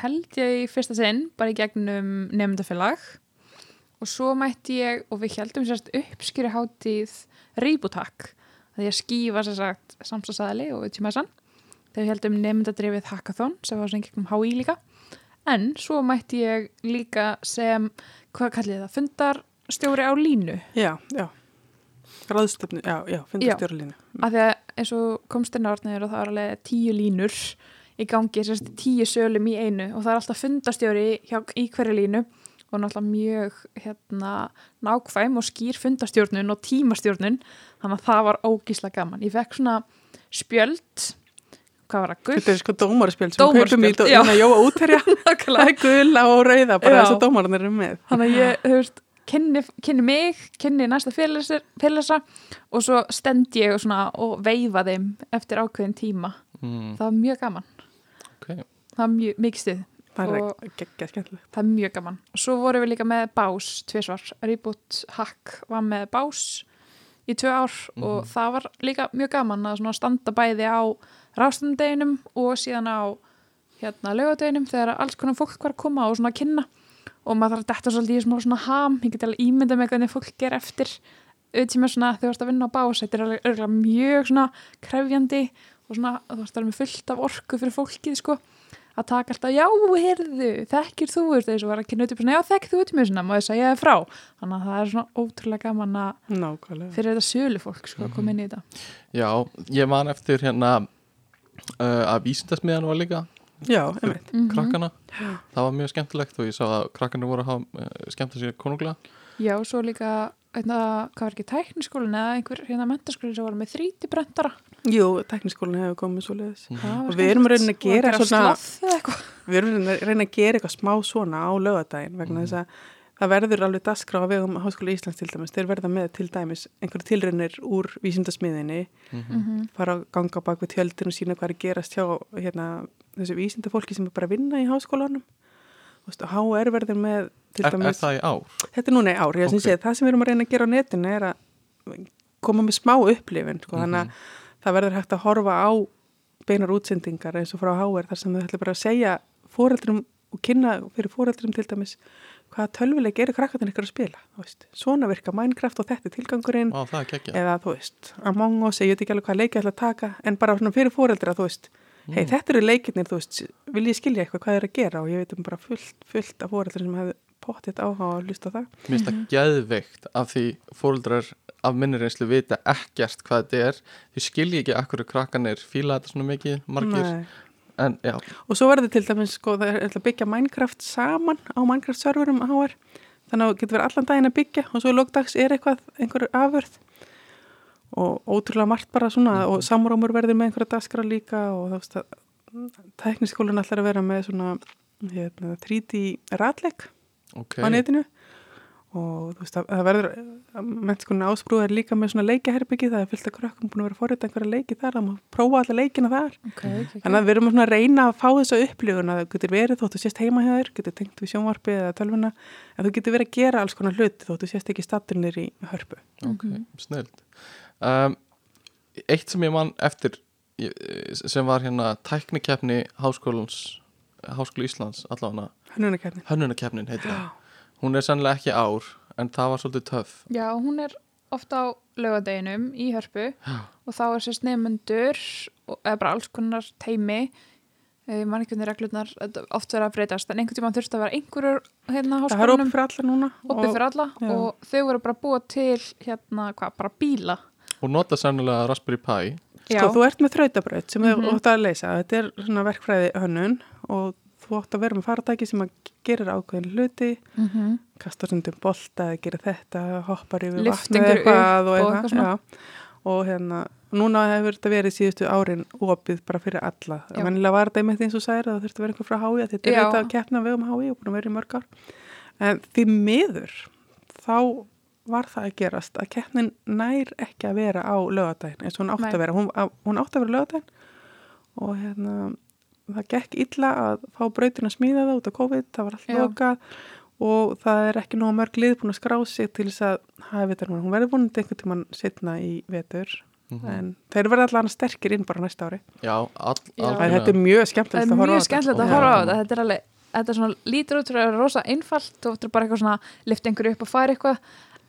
held ég í fyrsta sinn bara í gegnum nefndafélag og svo mætti ég og við heldum sérst uppskýri hátíð Rýbutak það ég skýfa sér sagt samstagsæðali og Utsimessan þegar við heldum nefndadrifið hackathon sem var svona gegnum HÍ líka. En svo mætti ég líka sem hvað kallið það, fundarstjóri á línu. Já, já. Ráðstöfnu, já, já, fundur stjórnlínu. af því að eins og komst inn árnir og það var alveg tíu línur í gangi, sérst tíu sölum í einu. Og það er alltaf fundastjóri hjá, í hverju línu og náttúrulega mjög hérna, nákvæm og skýr fundastjórnun og tímastjórnun. Þannig að það var ógísla gaman. Ég fekk svona spjöld hvað var það, gull Þetta er sko dómarspjöld sem kaupum í dó- já. hérna Jóa útherja. Það er gula og rauða, bara þess að dómarinn eru með. þannig að ég, þú veist kynni, kynni mig, kynni næsta fyrirlesa og svo stend ég og, svona, og veifa þeim eftir ákveðin tíma. Mm, það var mjög gaman. Ok, það var mjög mikið stuð Það er geggja skemmtilegt. það er mjög gaman. Svo vorum við líka með bás tvisvar, Reboot Hack var með bás í tvö ár og Mhm. það var líka mjög gaman að standa bæði á rástandeginum og síðan á hérna laugadeginum þegar alls konar fólk var að koma og svona að kynna. Og maður þarf að detta svolítið í smá svona ham. Ég get alveg ímynda með hvernig fólk ger eftir. Auðvitað svona þegar þú ert að vinna á bás þetta er alveg mjög svona krefjandi og svona þú veist það er með fullt af orku fyrir fólkið sko að taka alltaf, já, heyrðu, þekkir þú veist, þessu var að kynna út í svona, já, þekkir þú út í mér? Svona, ég segja þér frá? Þannig að það er svona ótrúlega gaman að nákvæmlega. fyrir þetta sölu fólk, sko, að koma inn í þetta. Já, ég man eftir hérna uh, að vísindasmiðan var líka já, einmitt. Mhm. krakkana. Það var mjög skemmtilegt og ég sá að krakkarnir voru að hafa uh, skemmta sér konunglega. Já, svo líka, eitthvað, hvað var ekki tækniskólin eða einhver hérna mentaskólin sem var með þríti brentara jú, tekniskólinn hefur komið svo leiðis Mhm. Og við erum að reyna að gera svona- við erum að reyna að gera eitthvað smá svona á lögadaginn vegna þess að það verður alveg dasgrá á vegum Háskóla Íslands til dæmis, þeir verða með til dæmis einhverju tilraunir úr vísindasmiðinni Mhm. fara að ganga bak við tjöldin og sína hvað er að gerast hjá hérna, þessu vísindafólki sem er bara að vinna í háskólanum HR verður með til er, er dæmis, það í ár? þetta er núna í ár, ég okay. Ok. sé, það sem við erum að reyna að gera á netinu er að koma með smá upplifin, sko, þannig að það verður hægt að horfa á beinar útsendingar eins og frá HR þar sem þau ætla bara að segja fóreldrum og kynna fyrir fóreldrum til dæmis hvaða tölvuleik eru krakkarnir ykkur að spila veist. svona virka Minecraft og þetta er tilgangurinn. Geggja eða þú veist, Among Us, ég veit ekki alveg hvað leiki ætla að taka, en bara fyrir fóreldra þú veist, hei þetta eru leikirnir þú veist, vil ég skilja eitthvað hvað er að gera og ég veit um bara fullt, fullt af fóreldra sem hefði pottitt áhuga að hlusta á það. Mér finnst það geðveikt af því fóruldrar af minni reynslu vita ekkert hvað þetta er. Því skilji ekki akkur krakkanir fíla þetta svona mikið, margir. En og svo verður til dæmis sko, það er að byggja Minecraft saman á Minecraft serverum HR þannig að þú getur verið allan daginn að byggja og svo í lókdags er eitthvað, einhver afurð. Og ótrúlega margt bara svona og samrómur verður með einhverja daskra líka og þú veist að tekniskólinn ætlar að vera með svona hérna, 3D ratleik ok. á netinu. Og þú veist að það verður mennskunni ásprú er líka með svona leikjaherbyggi það er fullt af krökkum búin að vera forrið einhverja leiki þar, það má prófa alla leikina þar. Okay, Þannig að við erum svona að reyna að fá þessa upplifun að það getur verið þóttu sést heima hjá þér, getur tengt við sjónvarpi eða tölvuna, en þú getur verið að gera alls konar hluti þóttu sést ekki stattinir í hörpu. ok, snild um, eitt sem ég man eftir sem var hérna tæknikefni háskólans Háskóla Íslands allavega Hönnunarkefni. hönnunarkefnin heitir það hún er sannlega ekki ár en það var svolítið töff Já, hún er ofta á laugadeginum í hörpu og þá er sérst nefnendur eða bara alls konar teimi ég man ekki hvernig reglurnar þetta oft verið að breytast en einhvern tímann þurfti að vera einhverjur hérna Það er háskólanum opið fyrir alla núna. opið fyrir alla já. og þau voru bara búa til hérna hvað, bara bíla og nota sannlega Raspberry Pi Sko, þú ert með þrautabraut sem þú Mhm. átt að leysa. Þetta er svona verkfræði hönnun og þú átt að vera með faratæki sem að gerir ákveðin hluti, mm -hmm. kastar sundum bolta eða gerir þetta, hoppar yfir vatnið einhverju upp og eitthvað og hérna, núna hefur þetta verið síðustu árin opið bara fyrir alla. Mennilega var þetta einmitt eins og særi að það þurfti að vera einhver frá hái þetta er þetta að keppna vegum hái og búin að vera í mörg ár. En því miður þá var það að gerast að keppnin nær ekki að vera á lögadaginn eins og hún átt að vera. Hún, hún átt að vera lögadaginn og hérna það gekk illa að fá brautin að smíða það út af COVID, það var allt lokað og það er ekki nóg mörg lið búin að skrá sig til þess að hafa þetta núna. hún verður vonandi einhvern tíman setna í vetur Mhm. en þeir verða allan sterkir inn bara næsta ári já, all, Já. þetta er mjög það skemmtilegt er að horfa á mjög þetta. skemmtilegt að horfa á þetta þetta er alveg, þetta er svona lítur út fyrir að vera rosa einfalt og þetta er bara eitthvað svona lift einhverju upp og færi eitthvað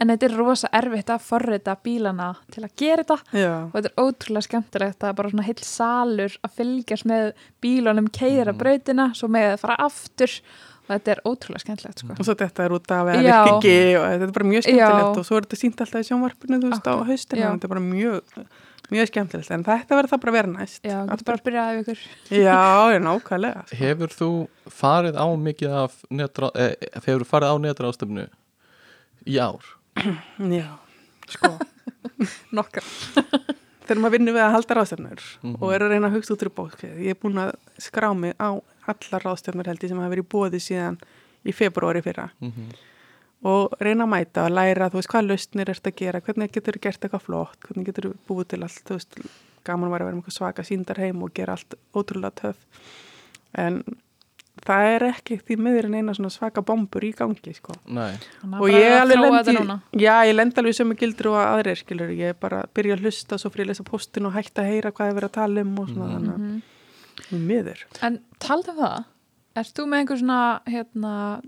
en þetta er rosa erfitt að forrita bílana til að gera þetta Já, og þetta er ótrúlega skemmtilegt að bara svona heill salur að fylgjast með bílunum keira Mhm. brautina svo með að fara aftur og þetta er ótrúlega skemmtilegt sko. og svo þetta er út af að virka ekki og þetta er bara mjög skemmtilegt Já. og svo er þetta sínt alltaf í sjónvarpinu þú veist á Akkurat. haustin Já. þetta er bara mjög, mjög skemmtilegt en þetta verður það bara vera næst Já, Aftur- getur bara að byrja af ykkur Já, nákvæmlega sko. Hefur þú farið á mikið af netra, eh, hefur þú farið á netraðstöfnu í ár? Já, sko. Nokkar þegar maður vinnur við að halda ráðstefnur Mhm. og er að reyna að hugsa út úr bókið ég er búin að skrá mig á allar ráðstefnur held ég sem hafa verið bóði síðan í februari fyrra. Mm og reyna að mæta og læra þú veist hvað lausnir ert að gera, hvernig getur gert eitthvað flott, hvernig getur búið til allt þú veist, gaman var að vera með eitthvað svaka síndar heim og gera allt ótrúlega töf en það er ekki því miður en eina svona svaka bombur í gangi sko. Nei, og ég alveg lendi já, ég lendi alveg sem gildur og aðrir skilur, ég bara byrja að hlusta svo fyrir að lesa postin og hætta að heyra hvað er verið að tala um og svona Mhm. þannig Mhm. að því miður. En taldu um það, ert þú með einhver svona hérna,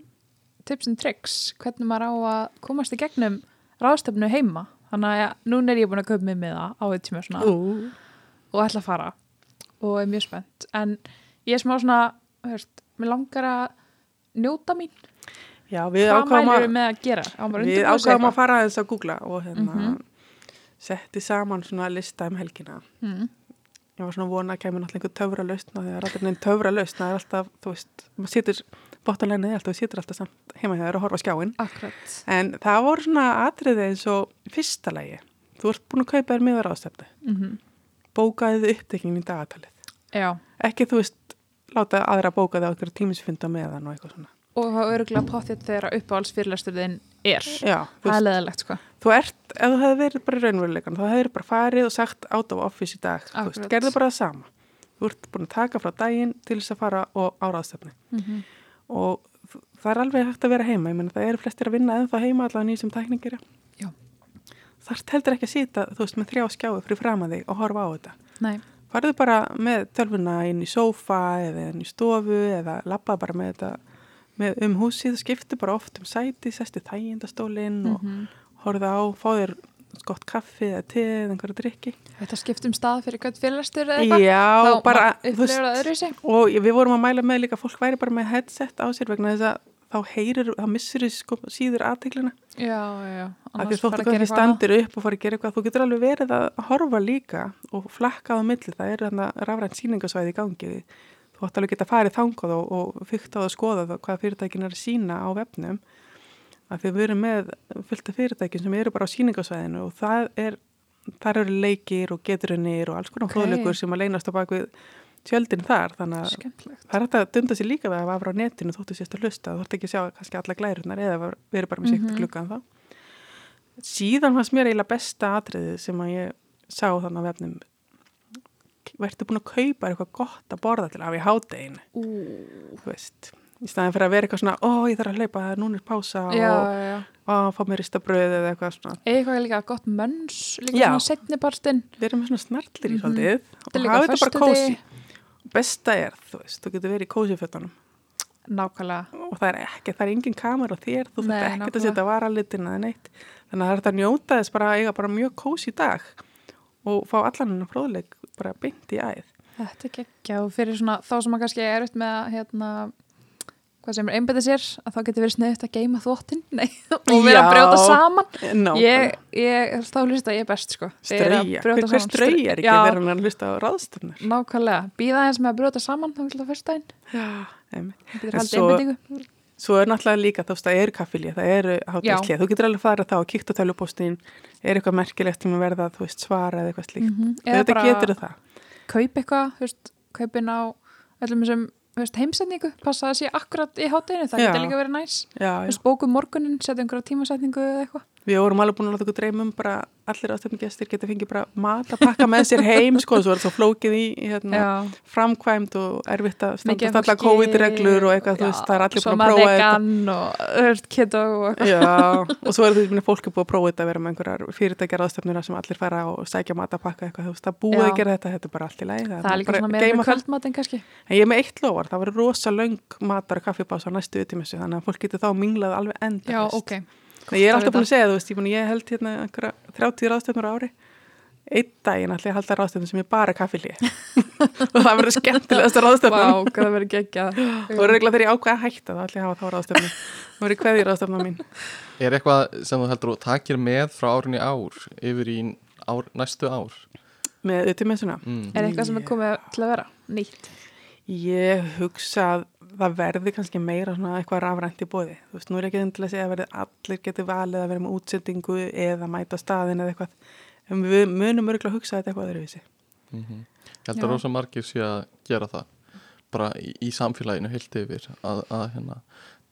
tips and tricks hvernig maður á að komast í gegnum ráðstöfnu heima? Þannig að ja, núna er ég búin að köpa mig með það á eitt svona Ú, og ætla að fara og er mjög spennt. En ég er smá svona veist, mér langar að njóta mín, Já, við mælum að, að fara aðeins að googla og hérna Mhm. setti saman svona lista um helgina. mm. Ég var svona vona að kemur náttúrulega einhver töfra lausna því að rættir neinn töfra lausna er alltaf, þú veist, maður situr bóttalegni alltaf, þú situr alltaf samt heima þér og horfa skjáin. Akkurat En það voru svona atriði eins og fyrsta lagi. Þú ert búin að kaupa þér miðar ástefni. mm Bókaði þið upptekinn í dagatalið. Já, Ekki, þú veist, láta aðra bóka þig á einhverju tímisfunda meðan og eitthvað svona. og það er örgulega pottið þegar uppáhalds fyrirlæsturðin er Já, Það er leðilegt sko þú ert, ef þú hefði verið bara í raunveruleikan, þá hefur bara farið og sagt out of office í dag. Þú veist, Akkurat. gerðu bara það sama. Þú ert búin að taka frá daginn til þess að fara og áraðstefni. mm -hmm. Og það er alveg hægt að vera heima. Ég meina, það eru flestir að vinna ennþá heima allavega nýjum sem tækningir. Já. Þarft heldur ekki að sita, þú veist, með þrjá skjáu fyrir fram að þig og horfa á þetta. Nei, Farðu bara með tölvuna inn í sófa eða inn í stofu eða labba bara með þetta með um húsið, skiptu bara oft um sæti, sestu þægindastólinn og mm horfðu á, fá þér gott kaffi eða te eða einhverja drikki. Þetta skipt um stað fyrir hvert fyrirlæstur eða eitthvað? Já, Þá bara, þú sig og við vorum að mæla með líka fólk væri bara með headset á sér vegna þess að þá heyrir, þá missur þess sko, síður aðteglina. Já, já, Annars fara að gera eitthvað standir upp og fara að gera eitthvað, þú getur alveg verið að horfa líka og flakka á milli, það er þarna rafrænt síningasvæði í gangi. Þú átt alveg geta farið þangað og, og fyrkt á að skoða það hvað fyrirtækin er að sína á vefnum. Af því við erum með fullt af fyrirtækin sem eru bara á síningasvæðinu og það er, þar eru leikir og geturunir og alls konar Ok. okay. sem að leynast á bakvið tjöldin þar, þannig að Skemmtilegt það er hægt að dunda sér líka við að vafra á netinu þóttu sérst að hlusta, þú ert ekki að sjá kannski alla glærunar eða við erum bara með sikt Mhm. gluggan þá. Síðan fannst mér eiginlega besta atriðið sem að ég sá þannig á vefnum verður búin að kaupa eitthvað gott að borða til að hafa í hádeginu, Ú, þú veist í staðin fyrir að vera eitthvað svona, ó ég þarf að hleypa núna er pása Já, og já, að fá mér ristabröð eða eitthvað svona Eitthvað líka gott mönns Líka Já. svona setnipartin við erum svona snartlir í Mhm. svolítið Þetta er og hafa þetta bara kósi besta er, þú veist, þú getur verið í kósifötunum Nákvæmlega og það er ekki, það er engin kamera þér, þú þurft ekki að nákvæmlega. setja varalitin eða neitt, þannig að það er þetta að njóta þess bara að eiga bara mjög kós í dag og fá allan hennar fróðleik bara beint í æð. Þetta er geggja og fyrir svona þá sem maður kannski er upp með að hérna hvað sem er einbætið sér að þá getur verið sniðut að geima þvottin nei, og vera að brjóta saman. Ná, ég, ég, þá hlust að ég er best sko er að brjóta hver, hver strauja er ekki verið að hlusta á ráðstöfnir? Nákvæmlega, býða eins með að brjóta saman þá að einmitt. Það getur En haldið svo- Svo er náttúrulega líka, það eru kaffilja, það eru hátíðslið, þú getur alveg farið þá og kíkt á tölupóstin, er eitthvað merkilegt sem að verða, veist, svara eða eitthvað slíkt. Eða Eða bara getur það. kaup eitthvað, heimsetningu passa að sé akkurat í hátinu, það getur líka verið næs. Já, Þú já. veist, bókum morgunin, setja einhverja tímasetningu eða eitthvað Við vorum alveg búin að láta okkur dreyma um bara allir ástöfnum gestir geta fengið bara mat að pakka með sér heim sko, svo er það svo flókið í hérna, framkvæmt og erfitt að Mikið standa af allar fólki COVID-reglur og eitthvað, þú Já, veist, það er allir búin að prófa þetta. og og Já, og svo er að fólk er búið að prófa þetta að vera með einhverjar fyrirtækjar ástefnur sem allir fara og sækja mat að pakka eitthvað, þú veist, það búið Já. að gera þetta, þetta er bara allt í lagi. Það er líka svona að meira með það. kvöldmatinn kannski En ég er með eitt lofar, það verður rosa löng matar Nei, ég er alltaf búin að segja, þú veist, ég, búin, ég held hérna einhverja 30 ráðstöfnur á ári. Einn daginn ætla ég að halda ráðstöfnum sem er bara kaffilí og það verður skemmtilegast Vá, ráðstöfnum hvað það verður geggjað. Og regla þegar ég ákveða að hætta þá ætla ég að hafa þá ráðstöfnum það verður hverði ráðstöfnum mín. Er eitthvað sem þú heldur og takir með frá árunni ár yfir í ár, næstu ár? með utímessuna Mm. Er eitthvað sem er komið til að vera? Nýtt? ég hugsa að það verði kannski meira svona eitthvað rafrænt í bóði þú veist, nú er ekki endilega að segja að verði allir geti valið að vera með útsendingu eða mæta staðin eða eitthvað. En við munum örgulega að hugsa þetta eitthvað öðruvísi. Mm Ég held að rosa margir sé að gera það. Bara í, í samfélaginu heilt yfir að, að hérna,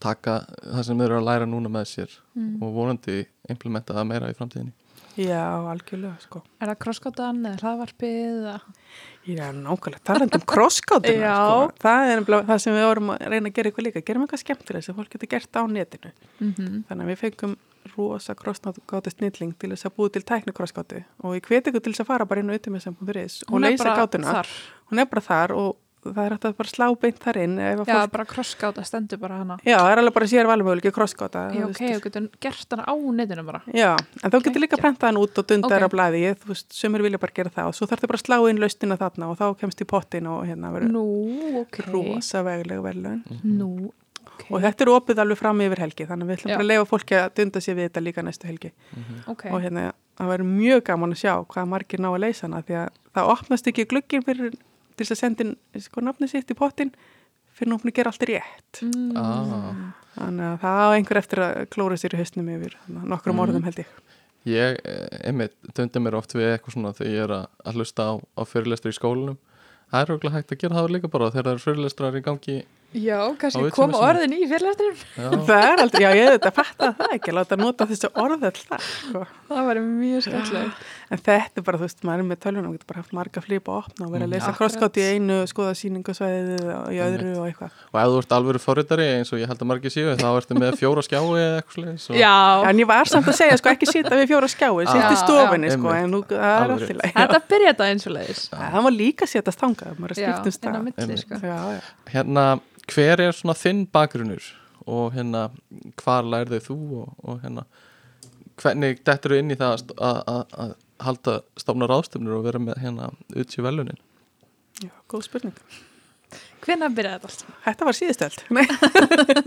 taka það sem þeir eru að læra núna með sér Mm. og vonandi implementa það meira í framtíðinni já, algjörlega sko Er það krosskótan eða hlaðvarpið? Já, nákvæmlega, talandi um crosscótuna Já. sko. það er það sem við vorum að reyna að gera eitthvað líka gerum eitthvað skemmtilega sem fólk getur gert á netinu Mhm. þannig að við fengum rosa crosskátu snilling til þess að búi til tækni crosskátu og ég hveti ykkur til þess að fara bara inn á utimessam.is og er leysa kátuna hún er bara þar og það er hægt að bara slá beint þar inn ef að Já, fólk, bara krossgáta stendur bara hana. Já, það er alveg bara sér valmöguleiki krossgáta Já, ok, þú getur gert hana á netinu bara. Já, en þá getur líka prentað hann út og dundar Ok. á blæði, þú veist, sömur vilja bara gera það. Og svo þarf þau bara að slá inn laustina þarna og þá kemst í pottin og hérna verður Nú, ok. rosa vegleg verðlaun Nú, ok. Og þetta er opið alveg fram yfir helgi þannig við ætlum Já. bara að leifa fólki að dunda sér við þetta líka næstu helgi. Ok, og hérna það verður mjög gaman að sjá hvað margir ná að leysa hana því að það opnast ekki glugginn fyrir til þess að senda inn sko nafni sitt í pottin fyrir nú að gera allt rétt mm. ah. þannig að það á einhver eftir að klóra sér í hausnum yfir nokkrum Mhm. orðum held ég Ég, eh, einmitt, dundi mér oft við eitthvað svona þegar ég er að, að hlusta á, á fyrirlestur í skólanum Það er auðvitað hægt að gera það líka bara þegar það eru fyrirlestrar í gangi Já, kannski koma orðin í fyrirlestrinum Já, það er aldrei, já ég hef þetta fattað það ekki að láta nota þessu orð all það sko. Það væri mjög skemmtilegt. En þetta er bara, þú veist, maður er með tölvunum og getur bara haft marga flipa að opna og vera að Mm. lesa Akkurat. krosskátt í einu skoða síningasvæðið og í öðru og eitthvað. Og ef þú ert alveg forritari eins og ég held að margir séu þá ertu með fjóra skjái eða eitthvað og... Já, en ég var samt að segja, sko, ekki sita við fjóra skjái sko, er og var að maður er sko. Hérna, hver er svona þinn bakgrunnur og hérna, hvar lærði þú og, og hérna hvernig dettur þú inn í það að halda stofna ráðstöfnur og vera með hérna ut í velunin já, góð spurning Hvenær byrjaði þetta allt? Þetta var síðustöld.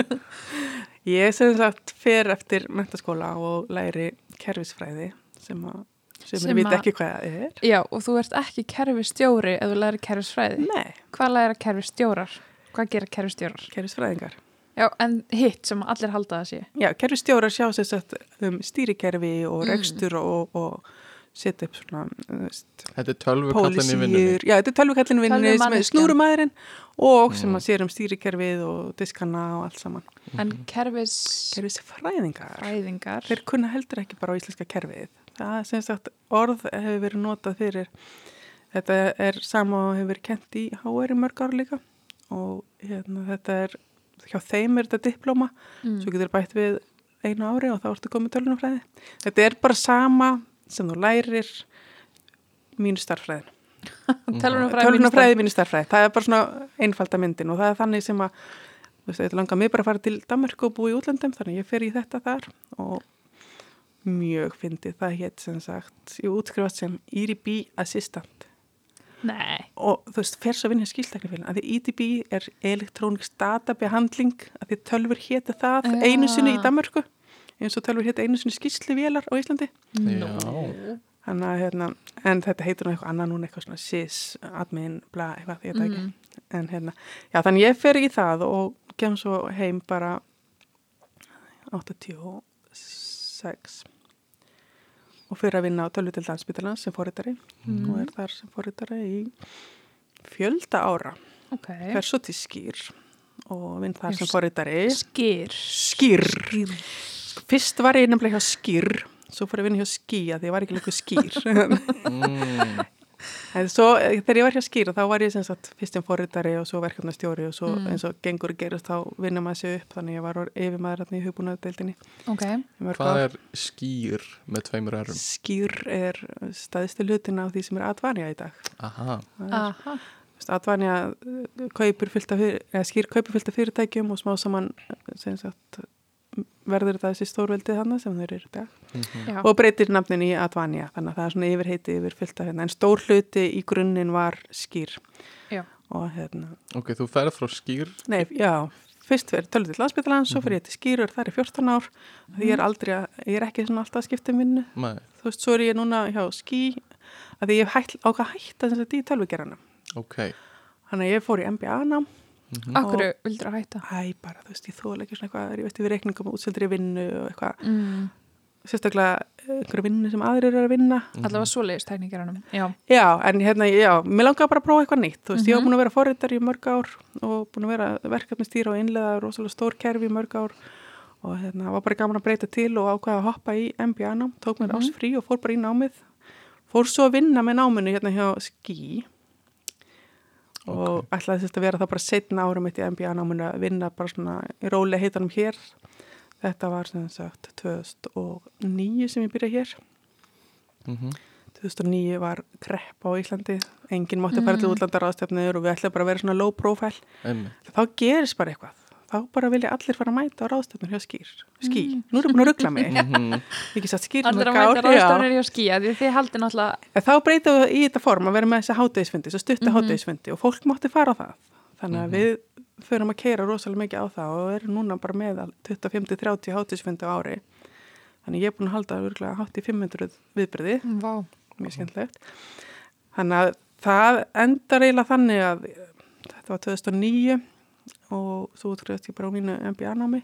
ég sem sagt fer eftir mentaskóla og læri kerfisfræði sem að sem, veit að- ekki hvað það er. Já, og þú ert ekki kerfistjóri ef þú læri kerfisfræði Nei, Hvað læra kerfistjórar? Hvað gera kerfistjórar? kerfisfræðingar. Já, en hitt sem allir halda það sé Já, kerfistjórar sjá sem sagt um stýrikerfi og Mm. rekstur og, og setja upp svona Þetta er tölvukallin í vinnunni pólisíur. Já, þetta er tölvukallin vinnunni sem er snúrumæðurinn og sem Mm. að sér um stýrikerfið og diskana og allt saman. En kerfisfræðingar Kerfisfræðingar. Þeir kunna heldur ekki bara á íslenska kerfið. Það er sem sagt orð hefur verið notað fyrir þetta er sama og hefur verið kent í HR í mörg ár líka og hérna, þetta er hjá þeim er þetta diplóma mm. svo getur bætt við einu ári og þá ertu komið tölunafræði. Þetta er bara sama sem þú lærir mínu. Tölvunarfræði Tölunafræði mínu starffræði. Það er bara svona einfalda myndin og það er þannig sem að þetta langar mig bara að fara til Danmark og búa í útlöndum þannig ég fer í þetta þar og mjög fyndið það hétt sem sagt, ég útskrifast sem EDB assistant Nei, og þú veist, fer svo að vinna skilstaknifélun að því EDB er elektróniks databehandling að því tölfur héti það Já. einu sinni í Danmarku eins og tölfur héti einu sinni skýsluvélar á Íslandi Já. Þannig að hérna, en þetta heitir nú eitthvað annað núna eitthvað svona sys, admin, bla, eitthvað, ég veit það ekki. Mm. En hérna, já þannig ég fer í það og kem svo heim bara 86 og fyrir að vinna á tölvu til dansbytalans sem fórittari Mm. og er þar sem fórittari í fjölda ára. ok Fer svo til skýr og vinn þar sem fórittari. Skýr Skýr. Fyrst var ég nefnilega hjá skýr, svo fór ég að vinna hjá ský að því ég var ekki lengur skýr. Mm. Svo eh, þegar ég var hjá skýra þá var ég sem sagt fyrst sem forritari og svo verkefnastjóri og svo Mm. eins og gengur og gerist þá vinna maður sig upp þannig ég var yfir maður hérna í hugbúnaðdeildinni. Ok, Hvað er skýr með tveimur erum? Skýr er staðistu hlutin af því sem er Advanja í dag. Aha, aha veist, Advanja eh, kaupir skýr af fyrirtækjum og smá saman eh, sem sagt verður þetta þessi stórveldið hana sem þeir eru dag. Mhm. Já, og breytir nafnin í Advanja þannig að það er svona yfirheiti yfir fullt af hérna en stór hluti í grunninn var skýr. Já. og hérna ok, þú ferð frá skýr? Nei, já, fyrst fyrir tölvið til landsbytalan, svo fyrir ég til skýrur, það er í 14 ár, því ég er aldrei, að, ég er ekki svona alltaf að skipta um vinnu, Nei, þú veist, svo er ég núna hjá ský, að ég hef hætt, ákvað að hætta þess að í tölvigerana. ok. Þannig að ég fór í MBA-nám, mhm. Akkur vildur að hætta æ, bara, þú veist, ég þóla ekki svona eitthvað, ég veist, við reikningum útsildri vinnu og eitthvað, mm. sérstaklega einhverju vinnu sem aðrir eru að vinna. Allavega svoleiðis tekníkaranum Já, Já, en hérna, já, mér langaði bara að prófa eitthvað nýtt, þú veist, ég var Mhm. búin að vera forritar í mörg ár og búin að vera verkefnistýra og innlega rosalega stór kerfi í mörg ár og hérna, var bara gaman að breyta til og ákvaða að hoppa í MBA-nám, tók mér Mhm. ás frí og fór bara í námið, fór svo að vinna með náminu hérna hjá Skí og ætlaði þess að vera það bara setna árum mitt í MBA-náminu að vinna bara svona í róli heitanum hér, þetta var sem sagt 2009 sem ég byrjaði hér Mhm. 2009 var krepp á Íslandi, enginn mátti fara til útlandar ástefnir og við ætlum bara að vera svona low profile. einmitt Þá gerist bara eitthvað. Þá bara vilja allir fara að mæta á ráðstefnir hjá skýr. Ský. Nú erum við búin að ruggla mig. Ekki satt skýr Allir að mæta já. ráðstafnir hjá náttúrulega En þá breytum við í þetta form að vera með þessa hátegisfundi, svo stutta Mhm. hátegisfundi og fólk mátti fara á það. Þannig að við förum að keira rosalega mikið á það og erum núna bara með 25-30 hátegisfundi á ári. Þannig ég er búin að halda örgulega hátt í 500 viðbyrði, Vá, mjög skemmtilegt. Þannig að það endar eiginlega þannig að þetta var 2009 og svo útskriðast ég bara á mínu MBA-námi.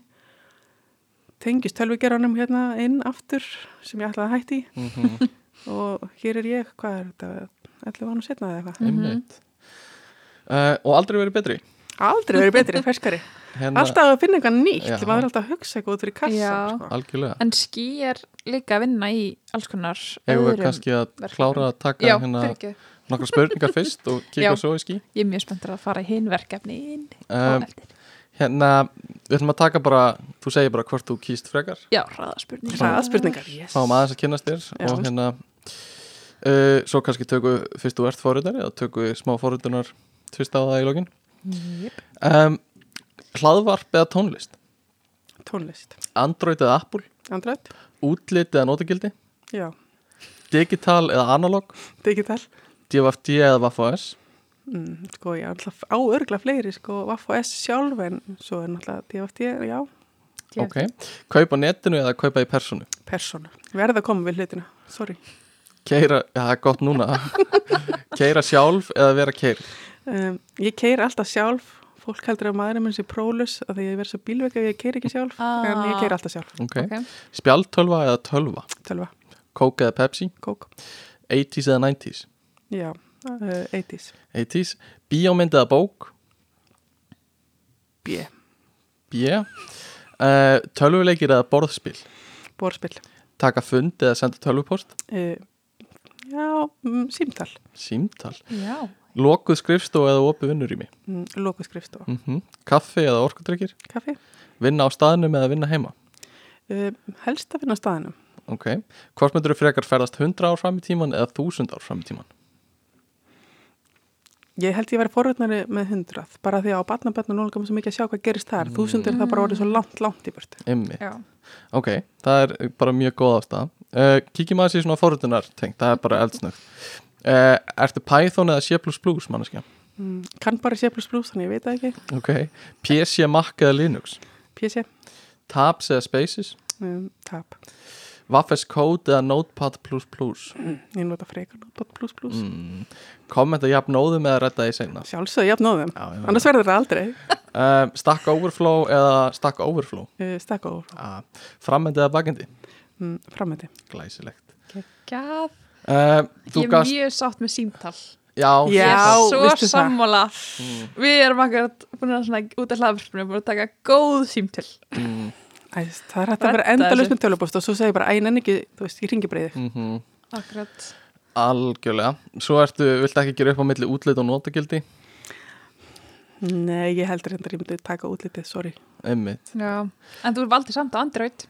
Tengist tölvigeranum hérna inn aftur sem ég ætlaði að hætti í Mhm. og hér er ég, hvað er þetta 11 ánum setna eða eitthvað einmitt uh, og aldrei verið betri aldrei verið betri, ferskari hérna, alltaf að finna eitthvað nýtt, Já. maður er alltaf að hugsa eitthvað út fyrir kassa Já. sko. algjörlega en ský er líka að vinna í alls konar öðrum kannski að verkefnum. klára að taka Já, hérna nokkra spurningar fyrst og kíka svo í skí Ég er mjög spenntur að fara í hinn verkefni um, Hérna, við ætlum að taka bara þú segir bara hvort þú kýst frekar. Já, hraðaspurning hraða spurningar, yes. fáum aðeins að kynast þér Já. og hérna uh, svo kannski tökum við fyrst þú ert fórhundari og tökum við smá fórhundunar tvist á það í lokin. Yep. um, hlaðvarp eða tónlist? Tónlist, Android eða Apple? Andrætt útlit eða nótagildi já, digital eða analog? Digital DFD eða Waff.s mm, sko ég er alltaf á örgla fleiri sko, Vaff og S sjálf en svo er náttúrulega DFT, já, ok, kaupa á netinu eða kaupa í personu persóna verða að koma við hlutina, sorry. Keira, já það er gott núna. Keira sjálf eða vera keir um, ég keir alltaf sjálf. Fólk heldur að maðurinn minn sé prólus af því að ég verð svo bílveik ef ég keir ekki sjálf Ah. en ég keir alltaf sjálf, ok, Ok. spjaldtölva eða tölva? Tölva, Coke eða Pepsi, kók. 80s eða 90s já, uh, 80s 80s, bíómynd eða bók? B, B uh, tölvuleikir eða borðspil? Borðspill taka fund eða senda tölvupost? Uh, já, mm, símtal. Símtal, Já. Lokuð skrifstof eða opið vinnurými? Mm, loku skrifstofa, mm kaffi eða orkudrykkir? Kaffi. Vinna á staðnum eða vinna heima? Uh, helst að finna á staðinum ok, hvort myndur þú frekar ferðast 100 ár fram í tíman eða 1000 ár fram í tíman ég held ég væri forröðnari með hundrað bara því að á batnabötnu núna komum svo mikið að sjá hvað gerist þar. Þúsundir það bara orðið svo langt, langt í. Já, ok, það er bara mjög góð ástæða. Uh, kíkjum aðeins í svona forröndunar tengt, það er bara eldsnögt uh, ertu Python eða C++ manneskja? Mm, kann bara C++ þannig ég veit það ekki. Ok, PC, Mac eða Linux? PC, Tabs eða Spaces? Um, tap Waffes Code eða Notepad++ mm, ég nota frekar notepad. Mm. kommenta jafn nóðum eða redda í seinna? Sjálfsög, jafn nóðum, Já, já, já. annars verður það aldrei. Uh, Stack Overflow eða Stack Overflow? Uh, stakka og uh, Frammendi eða bakendi mm, framöndi Glæsilegt. Uh, Þú ég er gast mjög sátt með símtal. Já, Já. Er svo sammála. Mm. Við erum akkurat búin að svona út af búin að taka góð símtöl mm, Æ, það er hægt að vera endalust með tölupóst og svo segir bara, æ, nenni ekki, þú veist, ég ringi breyðið mm Akkurat. Algjörlega. Svo ertu, viltu ekki gera upp á milli útlit og notagildi? Nei, ég heldur hendur ég myndi taka útlitið, sorry. Einmitt. Já, en þú valdi samt á Android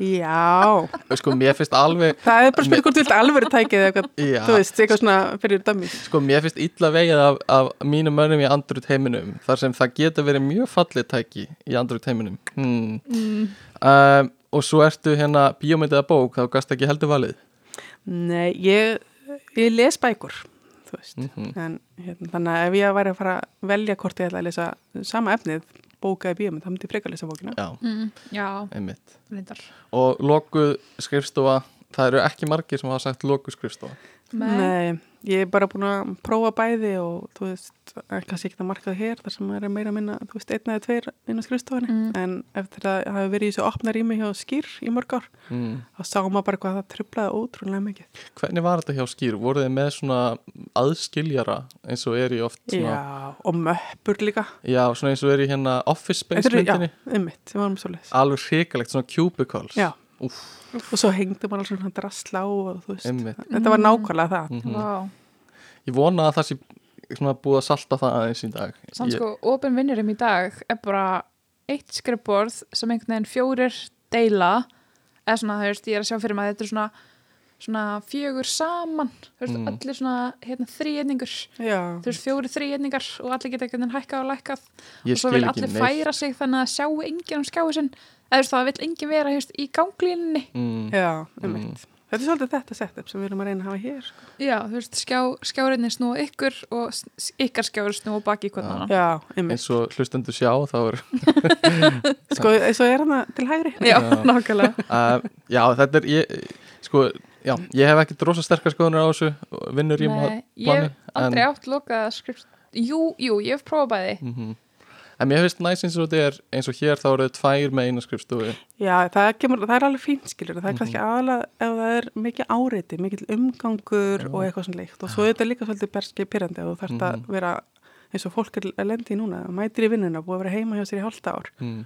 Já, Sko, mér finnst alveg það er bara spyrir hvort þú vilt alveg tækið eitthvað, Já, þú veist, eitthvað svona fyrir dæmis sko, mér finnst illa vegið af, af mínum mönnum í Android heiminum þar sem það getur verið mjög fallið tæki í Android heiminum. Hmm. mm. um, Og svo ertu hérna bíómyndið að bók, þá gast ekki heldur valið? Nei, ég, ég les bækur, þú veist. Mm en hérna, þannig að ef ég væri að fara að velja hvort ég ætla að lesa sama efnið bókaði bíómynd, þá myndi ég frekar lesa bókina. Já, Mm. Já, einmitt. Reyndar. Og lokuð skrifstofa Það eru ekki margir sem hafa sagt lokuð skrifstofa? Nei, ég er bara búin að prófa bæði og þú veist, er kannski ekki það hér þar sem maður er meira að minna, þú veist, einn eða tveir inn á skrifstofunni, Mm. en eftir að hafa verið í þessu opna rými hjá skýr í mörg ár, mm. þá sá maður bara hvað það trublaði ótrúlega mikið. Hvernig var þetta hjá Skýr? Voruð þið með svona aðskiljara eins og er í oft svona, Já, og möppur líka. já. svona eins og er í hérna Office Space eru- Já, myndinni ummitt, við varum svo leis. Alveg hrikalegt, svona cubicles Já, Úff, og svo hengdi maður alls svona drasla á og þú veist, einmitt. Þetta var nákvæmlega það. mm Vá, Ég vona að það sé svona búið að salta það aðeins í dag. Samt Ég- sko, opin vinnurum í dag er bara eitt skrifborð sem einhvern veginn fjórir deila. Eða svona, þú veist, ég er að sjá fyrir maður þetta er svona svona fjögur saman. Þú veist, Mm. allir svona hérna, þrýjedningur Já, þú veist, fjóri þrýjedningar og allir geta einhvern veginn hækkað og lækkað. Ég og svo vil allir neitt. færa sig þannig að sjáu enginn um skjáu sinn eða þú veist, það vill enginn vera þú veist, í ganglínunni mm. já, um Þetta er svolítið þetta setup sem við erum að reyna að hafa hér sko. já, þú veist, skjá, skjárinni snúa ykkur og ykkar skjári snúa baki í hvern Já. um eins og hlustendur sjá þá er Sko, eins og er hann til hægri já, Já. nákvæmlega uh, já þetta er ég, sko, já, ég hef ekki drosa sterkar skoðunar á þessu og vinnur í Nei, ég plani hef aldrei átt lokað skrift jú, jú, ég hef prófað bæði mm en mér finnst næst eins og þetta er eins og hér þá eru þau tvær með eina skrifstofu. Já, það, kemur, það er alveg fínt skilur það er kannski aðalega ef það er mikið áreiti mikið umgangur og eitthvað svona líkt. Og svo er þetta líka svolítið berski pyrrandi og þú þarft að vera eins og fólk er að lendi í núna mætir í vinnuna, búið að vera heima hjá sér í hálfta ár mm.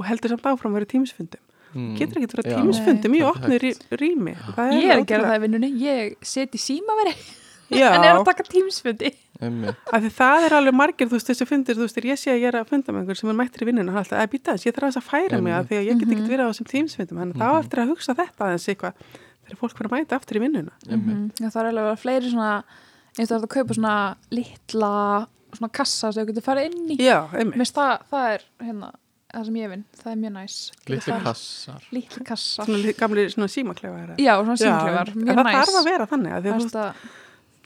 og heldur samt áfram að vera tímisfundum. Mm. getur ekki verið Já. tímisfundum í Nei. opnu rí, rými? Það ég er að gera það í vinnunni, ég seti símaveri Já, en er að taka tímsfundi Einmitt. Af því það er alveg margir, þú veist, þessi fundir, þú veist, ég sé að ég er að funda með einhver sem er mættir í vinnuna, hann er alltaf, að býta þess, ég þarf aðeins að færa mig að því að ég get ekki verið á þessum tímsfundum, þannig mm þá eftir að hugsa þetta aðeins eitthvað, þegar fólk fyrir að mæta aftur í vinnuna. Einmitt. það er alveg að vera fleiri svona eins og það að kaupa svona litla svona kassa sem þú getur farið inn í. Já, það, það er hérna það sem ég vinn, það er mjög næs. Farið- kassar. Litli kassar. Gamli svona símaklefar. já, svona en mjög það næs. þarf að vera þannig að því að þú veist, að-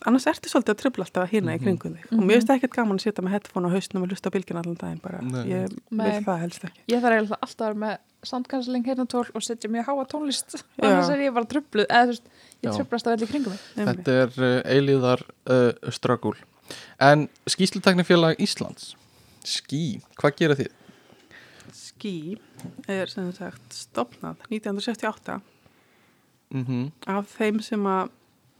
annars ertu svolítið að tröfla alltaf hérna Mhm. í kringum þig og mér finnst ekkert gaman að setja með headphone á hausnum og hlusta á bylgin allan daginn bara, Nei. ég vil það helst ekki. ég þarf eiginlega alltaf að vera með soundcancelling heyrnatól og setja mjög háa tónlist annars er ég bara tröfluð eða þú veist, ég tröflast á velli kringum mig Einmitt. þetta er uh, eilíðar uh, ströggul en skýsluteknifélag Íslands ský, hvað gera þið? Skí er sem sagt stopnað 1968 Mm af þeim sem að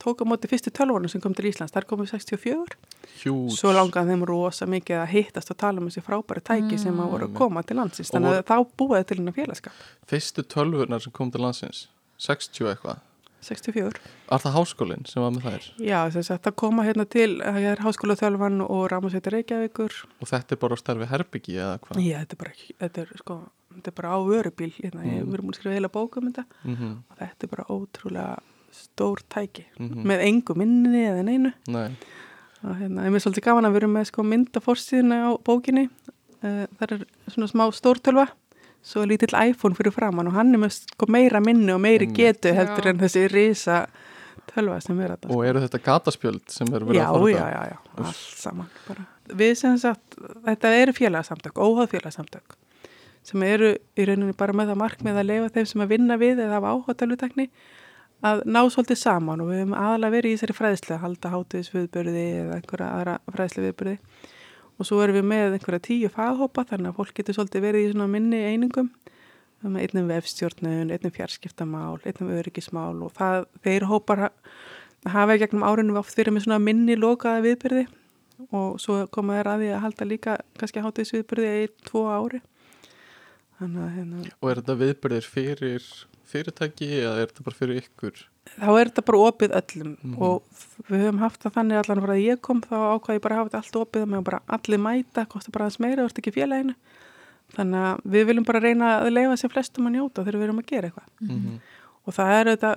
tók á móti fyrstu tölvunum sem kom til Íslands, þar komið 64 Hjút svo langaði þeim rosa mikið að hittast og tala um þessi frábæri tæki sem að voru að koma til landsins, þannig að þá búið til hennar félagskap, fyrstu tölvurnar sem kom til landsins 60 eitthvað. 64 Var það háskólinn sem var með þær? Já, þess að það koma hérna til það er háskóla þjálfan og Rámasveitir Reykjavíkur. Og þetta er bara starfi herbyggi eða hvað? Já, þetta er bara, þetta er sko þetta er bara á vörubíl, hérna, Mm. við erum múin að skrifa heila bók um þetta. Mm og þetta er bara ótrúlega stór tæki. Mhm. með engu minni eða neinu. Nei, og hérna, ég mér svolítið gaman að erum með sko mynd á bókinni. Uh, það er svona smá stórtölva. Svo er lítill iPhone fyrir framann og hann er með sko meira minni og meiri getu heldur Já. en þessi risa tölva sem er þetta og eru þetta gataspjöld sem eru verið já, að fara já, já, já, allt saman bara. við sem sagt, þetta eru félagsamtök óháð félagsamtök sem eru í rauninni bara með það markmið að leifa þeim sem að vinna við eða hafa áhuga tölvutekni að ná svolítið saman og við höfum aðalega verið í þessari fræðslu að halda hátíðisviðbörði eða einhverja aðra fræðslu viðbörði og svo erum við með einhverja tíu faghópa þannig að fólk getur svolítið verið í svona minni einingum. Með einnum vefstjórnun, einnum fjarskiptamál, einnum öryggismál og það, þeir hópar ha- hafa í gegnum árinu oft verið með svona minni lokaða viðbyrði og svo koma þeir að því að halda líka kannski. Þannig að hérna, Og er þetta viðbyrðir fyrir fyrirtæki eða er þetta bara fyrir ykkur? þá er þetta bara opið öllum Mhm. og við höfum haft það þannig allan frá að ég kom þá ákvað ég bara hafa þetta allt opið meðan bara allir mæta, kostar bara aðeins meira, ert ekki félaginu. Þannig að við viljum bara reyna að leifa sér flestum að njóta þegar við erum að gera eitthvað. Mm Og það er þetta,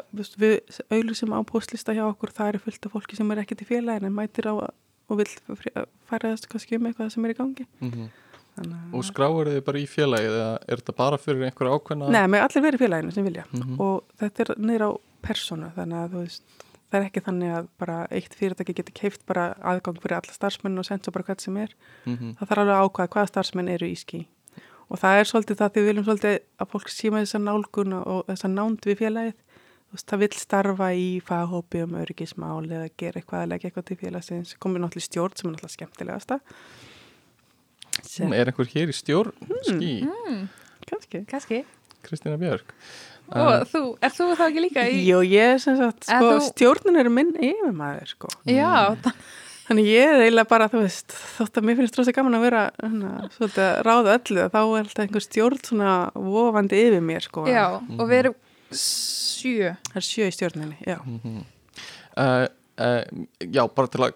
við auðlýsum á postlista hjá okkur, það er fullt af fólki sem er ekkert í félagin en mætir á og vil færa þess kannski um eitthvað sem er í gangi. Þannig að, Og skráir þið bara í félagið eða er þetta bara fyrir einhverja ákveðna? Nei, með allir verið félaginu sem vilja Mhm. og þetta er niður á personu þannig að veist, það er ekki þannig að bara eitt fyrirtæki getur keift bara aðgang fyrir alla starfsmenn og senda svo bara hvað sem er. Mm Það þarf alveg að ákvaða hvaða starfsmenn eru í skí. Og það er svolítið það því við viljum svolítið að fólk síma þessa nálgun og þessa nánd við félagið. Veist, það vil starfa í faghópi um öryggismál eða gera eitthvað að leggja eitthvað til félagsins. Komið náttúrulega stjórn sem er náttúrulega skemmtilegasta. Er einhver hér í stjórn? Hmm. Ský, mm, kannski. kannski Kristína Björk og þú, er þú þá ekki líka í Jú, ég er sem sagt, sko, þú- stjórnin eru minn yfirmaður, sko. já, það- Þannig ég er eiginlega bara, þú veist, þótt að mér finnst rosa gaman að vera hana, svolítið að ráða öllu, þá er alltaf einhver stjórn svona vofandi yfir mér, sko. já og við erum sjö Það er sjö í stjórninni, já. uh, uh, Já, bara til að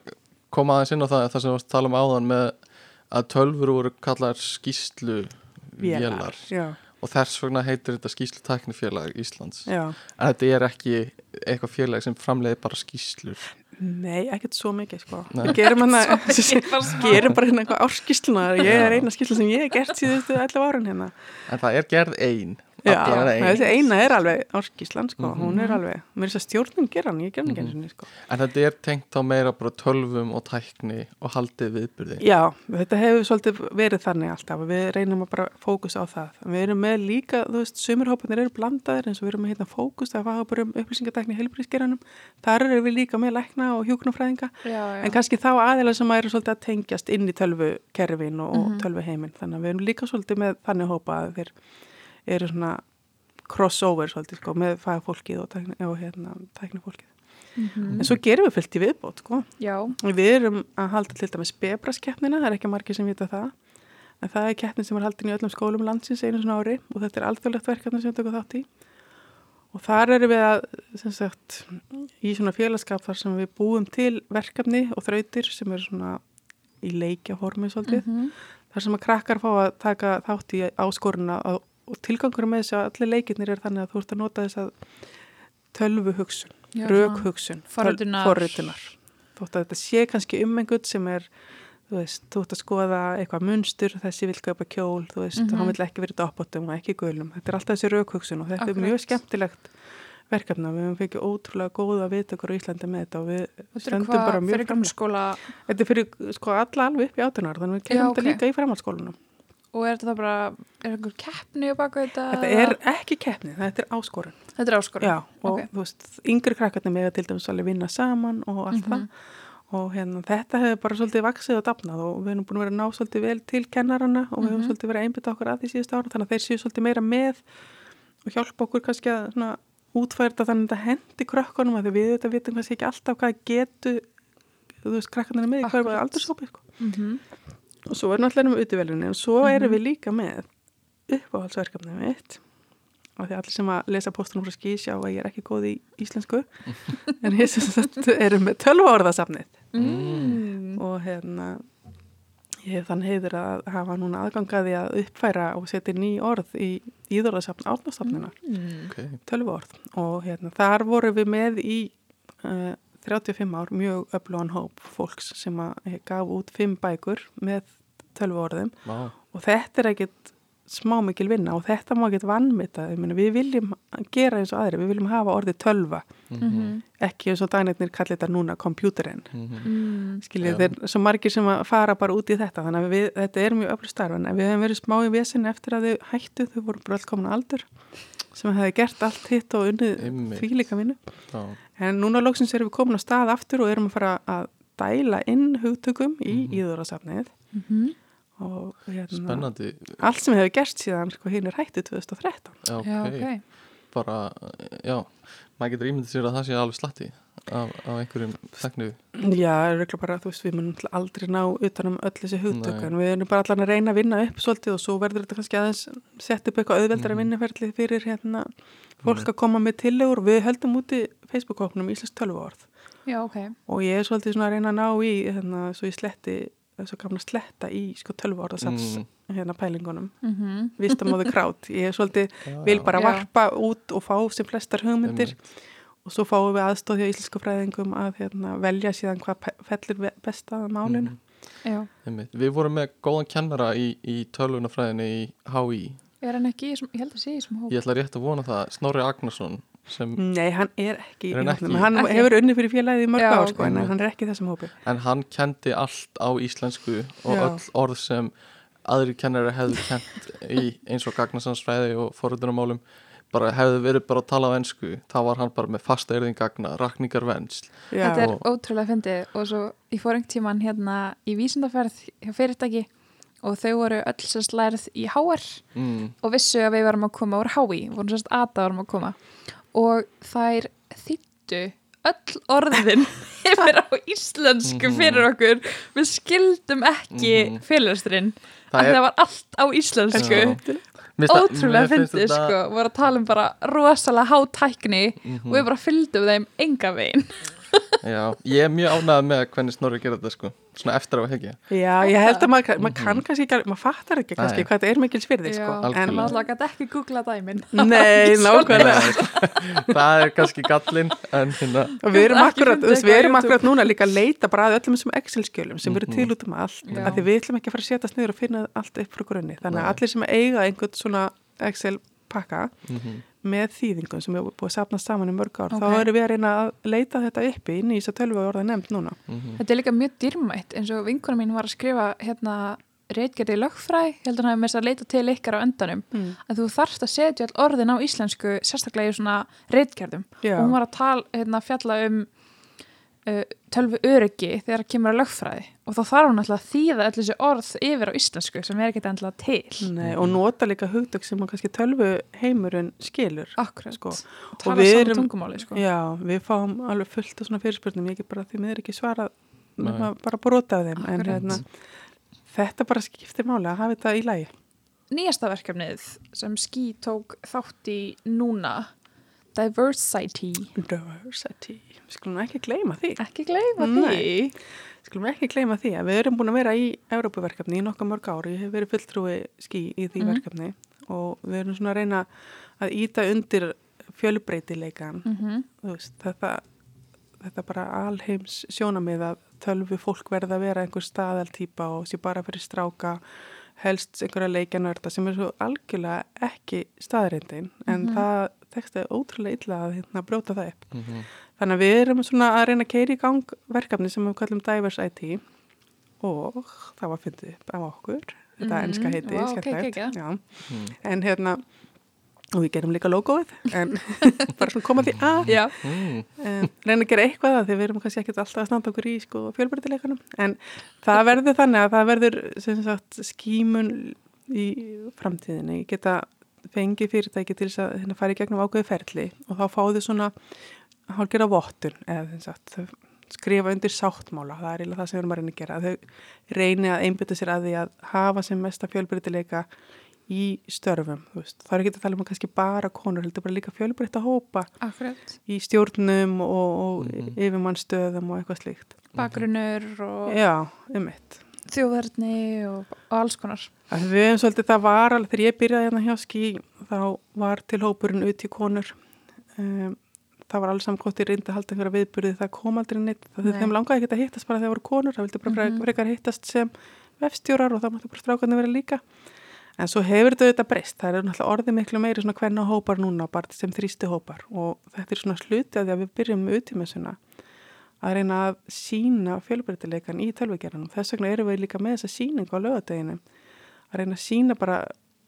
koma aðeins inn á það það sem við varst að tala um áðan með að tölfur voru kallar skýslu vélar Já, og þess vegna heitir þetta skýslutæknifélag Íslands Já, en þetta er ekki eitthvað félag sem framleiði bara skýslur nei, ekkert svo mikið sko. Nei. Við gerum smá. gerum bara hérna eitthvað árskýsluna ég Já. er eina skýsla sem ég hef gert síðustu 11 árin hérna en það er gerð ein Já, allavega ein. Þessi eina er alveg árskýslan sko, Mhm. hún er alveg, mér er þess að stjórnum gera hann, ég ger hann ekki eins og sko. en þetta er tengt á meira bara tölvum og tækni og haldið viðbyrði Já, þetta hefur svolítið verið þannig alltaf. Og við reynum að bara fókusa á það. Við erum með líka, þú veist, sömurhópanir eru blandaðir eins og við erum með hérna fókus að faga bara um upplýsingatekni helbriðsgeranum þar erum við líka með lækna og já. en kannski þá aðeila sem eru svolítið að tengjast eru svona crossover svolítið sko með fagfólkið og, tækni, og hérna tæknifólkið Mhm. en svo gerum við fullt í viðbót sko Já, Við erum að halda til dæmis bebraskeppnina, það er ekki margir sem vita það, en það er keppnin sem er haldin í öllum skólum landsins einu svona ári og þetta er alþjóðlegt verkefni sem við tökum þátt í. Og þar erum við að, sem sagt, í svona félagskap þar sem við búum til verkefni og þrautir sem er svona í leikjaformi svolítið, Mhm. þar sem að krakkar fá að taka þátt í áskoruna og, og tilgangur með þess að allir leikirnir er þannig að þú ert að nota þess að tölvu hugsun Já, rökhugsun, Forritunar. forritunar þótt að þetta sé kannski um einhvern sem er þú veist, þú ert að skoða eitthvað munstur, þessi vil kaupa kjól þú veist, Mhm. hann vil ekki verið doppóttum og ekki gulum, þetta er alltaf þessi rökhugsun og þetta er Akkurat. mjög skemmtilegt verkefna, við hefum fengið ótrúlega góða viðtökur á Íslandi með þetta og við Þetta er stöndum bara mjög fyrir fram grunnskóla þetta er fyrir sko alla alveg upp í átunar þannig að við kemum þetta líka í framhaldsskólanum og er þetta bara, er einhver keppni á baka þetta? þetta er ekki keppni, þetta er áskorun Þetta er áskorun? Já, og Ok. þú veist, yngri krakkarnir með að til dæmis alveg vinna saman og allt Mhm. það og hérna, þetta hefur bara svolítið vaksið og dafnað og við erum búin að vera ná svolítið vel til kennarana og við hefum Mhm. svolítið verið að einbytta okkur að því síðust ára þannig að þeir séu svolítið meira með og hjálpa okkur kannski að svona, útfærda þannig að þetta hendi krökkunum að við þetta vitum kannski ekki alltaf hvað getu þú veist, krakkarnir með í hverju Akkurat. aldurshópi sko. Mhm. Og svo er náttúrulega um utivelunni og svo erum Mhm. við líka með uppáhaldsverkefni mitt og því allir sem að lesa postunum frá skí sjá að ég er ekki góð í íslensku en ég sem sagt erum með tölvaorðasafnið Mm. og hérna ég hef þann heiður að hafa núna aðgangaði að uppfæra og setja ný orð í íðorðasafn átnastafnunar Mm. okay. tölvuorð og hérna þar voru við með í uh, 35 ár mjög öflugan hóp fólks sem að gaf út fimm bækur með tölvuorðum Vá. og þetta er ekkit smá mikil vinna og þetta má ekkit vannmita við viljum gera eins og aðri við viljum hafa orðið tölva Mhm. ekki eins og dagnirnir kallir þetta núna kompjúterinn Mhm. Mm. skiljið Já. þeir svo margir sem að fara bara út í þetta þannig að við, þetta er mjög öflug starf en við hefum verið smá í vesinni eftir að þau hættu þau voru bara allkomin aldur sem hefði gert allt hitt og unnið því líka vinnu Já. En núna loksins erum við komin á stað aftur og erum að fara að dæla inn hugtökum í Mhm. íðurasafnið Mhm. og hérna, spennandi allt sem hefur gerst síðan sko, hinn er hættu 2013 já, Já, ok, ok. bara, já maður getur ímyndið sér að það sé alveg slatti af, af einhverjum þeknu Já, regla bara, þú veist, við munum aldrei ná utanum öll þessi hugtök Nei. en við erum bara allan að reyna að vinna upp svolítið og svo verður þetta kannski aðeins sett upp eitthvað auðveldara Mhm. vinnuferli fyrir hérna fólk að koma með tillegur við höldum úti Facebook-hóknum Íslands tölvuorð Já, ok. og ég er svolítið svona að reyna að ná í hérna, svo ég sletti þessu gamla sletta í sko tölvuorðasafs Mm. hérna pælingunum Mhm. vistamóðu krát, ég er svolítið Já, vil bara Já. varpa út og fá sem flestar hugmyndir einmitt. Og svo fáum við aðstóð hjá íslensku fræðingum að hérna, velja síðan hvað pe- fellur ve- best að málinu. Já. Einmitt. Við vorum með góðan kennara í, í tölvunafræðinni í HÍ. Er hann ekki, í ég held að sé í hóp. Ég ætla rétt að vona það. Snorri Agnarsson sem, Nei, hann er ekki, Er hann í ekki? hann Ekki? hefur unni fyrir félagið í mörg ok. sko, en hann er ekki í þessum hópi. en hann kendi allt á íslensku og Já. öll orð sem aðri kennari hefðu kent í eins og gagnasansfræði og forröndunarmálum bara hefðu verið bara að tala á ensku þá var hann bara með fasta erðin gagna rakningar vensl. Já, Þetta er ótrúlega fyndið. Og svo ég fór einhvern tíman hérna í vísindaferð hjá fyrirtæki og þau voru öll sérst lærið í HR mm, og vissu að við varum að koma úr HÍ, vorum sérst ATA varum að koma. Og þær þýttu öll orðin yfir á íslensku Mhm. fyrir okkur. Við skildum ekki fyrirlesturinn Það að það var allt á íslensku Ótrúlega fyndið sko, voru að tala um bara rosalega hátækni Mhm. og við bara fylgdum þeim enga veginn Já, ég er mjög ánægð með hvernig Snorri gerir þetta sko Svona eftir á að hegja Já, ég held að maður, maður kann kannski ekki, maður fattar ekki kannski hvað þetta er mikil svirði, sko. En, maður gæti ekki googla dæmin nei, nákvæmlega. Það er kannski gallinn En hérna Og við erum akkurat, við erum akkurat núna líka að leita bara að öllum þessum Excel-skjölum sem eru Mhm. til út um allt, Já. af því við ætlum ekki að fara að setjast niður og finna allt upp frá grunni. Þannig að allir sem eiga einhvern svona Excel-pakka mhm, með þýðingum sem er búið að sapna saman í mörg ár, þá Ok. erum við að reyna að leita þetta uppi inn í þess að tölvu orða nefnd núna. mhm. Þetta er líka mjög dýrmætt eins og vinkona mín var að skrifa hérna reitgerði lögfræði, ég held að hann með þess að leita til ykkar á endanum, Mm. að þú þarfst að setja all orðin á íslensku sérstaklega í svona reitgerðum Já. og hún var að tala, hérna, fjalla um tölvu öryggi þegar það kemur að lögfræði og þá þarf hún alltaf að þýða allir þessi orð yfir á íslensku sem er ekkert endla til Nei, og nota líka hugdökk sem að kannski tölvu heimurinn skilur. Akkurat, Sko. og tala við saman erum- tungumáli sko. Já, við fáum alveg fullt af svona fyrirspurnum, ég get bara því miður ekki svarað, Nei. maður bara brota af þeim, en hérna, þetta bara skiptir máli að hafa þetta í lagi. Nýjasta verkefnið sem Ski tók þátt í núna Diversity Diversity, við skulum ekki gleyma því. ekki gleyma Nei. því Skulum ekki gleyma því að við erum búin að vera í Európuverkefni í nokkuð mörg ár. Ég hef verið fulltrúi skí í því Mhm. verkefni og við erum svona að reyna að íta undir fjölbreytileikan. mm Þú Veist, þetta, þetta bara alheims sjónamið að tölvu fólk verða að vera einhver staðaltýpa og sé bara fyrir stráka helst einhverja leikjanörda sem er svo algjörlega ekki staðreindin en Mhm. það tekst er ótrúlega illa að hérna, brjóta það upp. mhm. Þannig að við erum svona að reyna að keira í gang verkefni sem við kallum Divers IT og það var fyndið upp af okkur, þetta Mhm, enska heiti, vá, ok, skemmtilegt. geggjað. Já. Mm. En hérna, og við gerum líka logoið, en bara svona koma því að, Mm. um, reyna að gera eitthvað að því við erum kannski ekkert alltaf að standa okkur í sko, fjölbreytileikanum, en það verður þannig að það verður sem sagt skímun í framtíðinni, geta fengið fyrirtæki til þess að hérna, fara í gegnum ákveði ferli og þá fá þau svona hálfgerða vottun eða sem sagt, þau skrifa undir sáttmála, það er það sem við erum að reyna að gera, að þau reyni að einbytta sér að því að hafa sem mesta fjölbreytileika í störfum, þú veist, það er ekki að tala um að kannski bara konur, heldur bara líka fjölbreytta hópa akkurat í stjórnum og, og Mhm. yfirmannstöðum og eitthvað slíkt. Bakgrunnur og Já, um mitt. þjóðverðni og, og alls konar Við hefum svolítið, það var alveg, þegar ég byrjaði hérna hjá skí, þá var til hópurinn ut í konur. Um, það var alls hvort ég reyndi að halda einhverja viðburði, það kom aldrei neitt. Það Nei. þeim langaði ekki að hittast bara þegar það voru konur, það vildi bara Mhm. frekar hittast sem vefstjórar og það máttu bara strákarnir vera líka. En svo hefur þetta breyst, það er náttúrulega orðið miklu meiri svona hvenna hópar núna, bara sem þrýsti hópar og þetta er svona hluti að því að við byrjum með utímessuna að reyna að sína fjölbreytileikan í tölvugerðanum. Þess vegna erum við líka með þessa síningu á lögadeginu að reyna að sína bara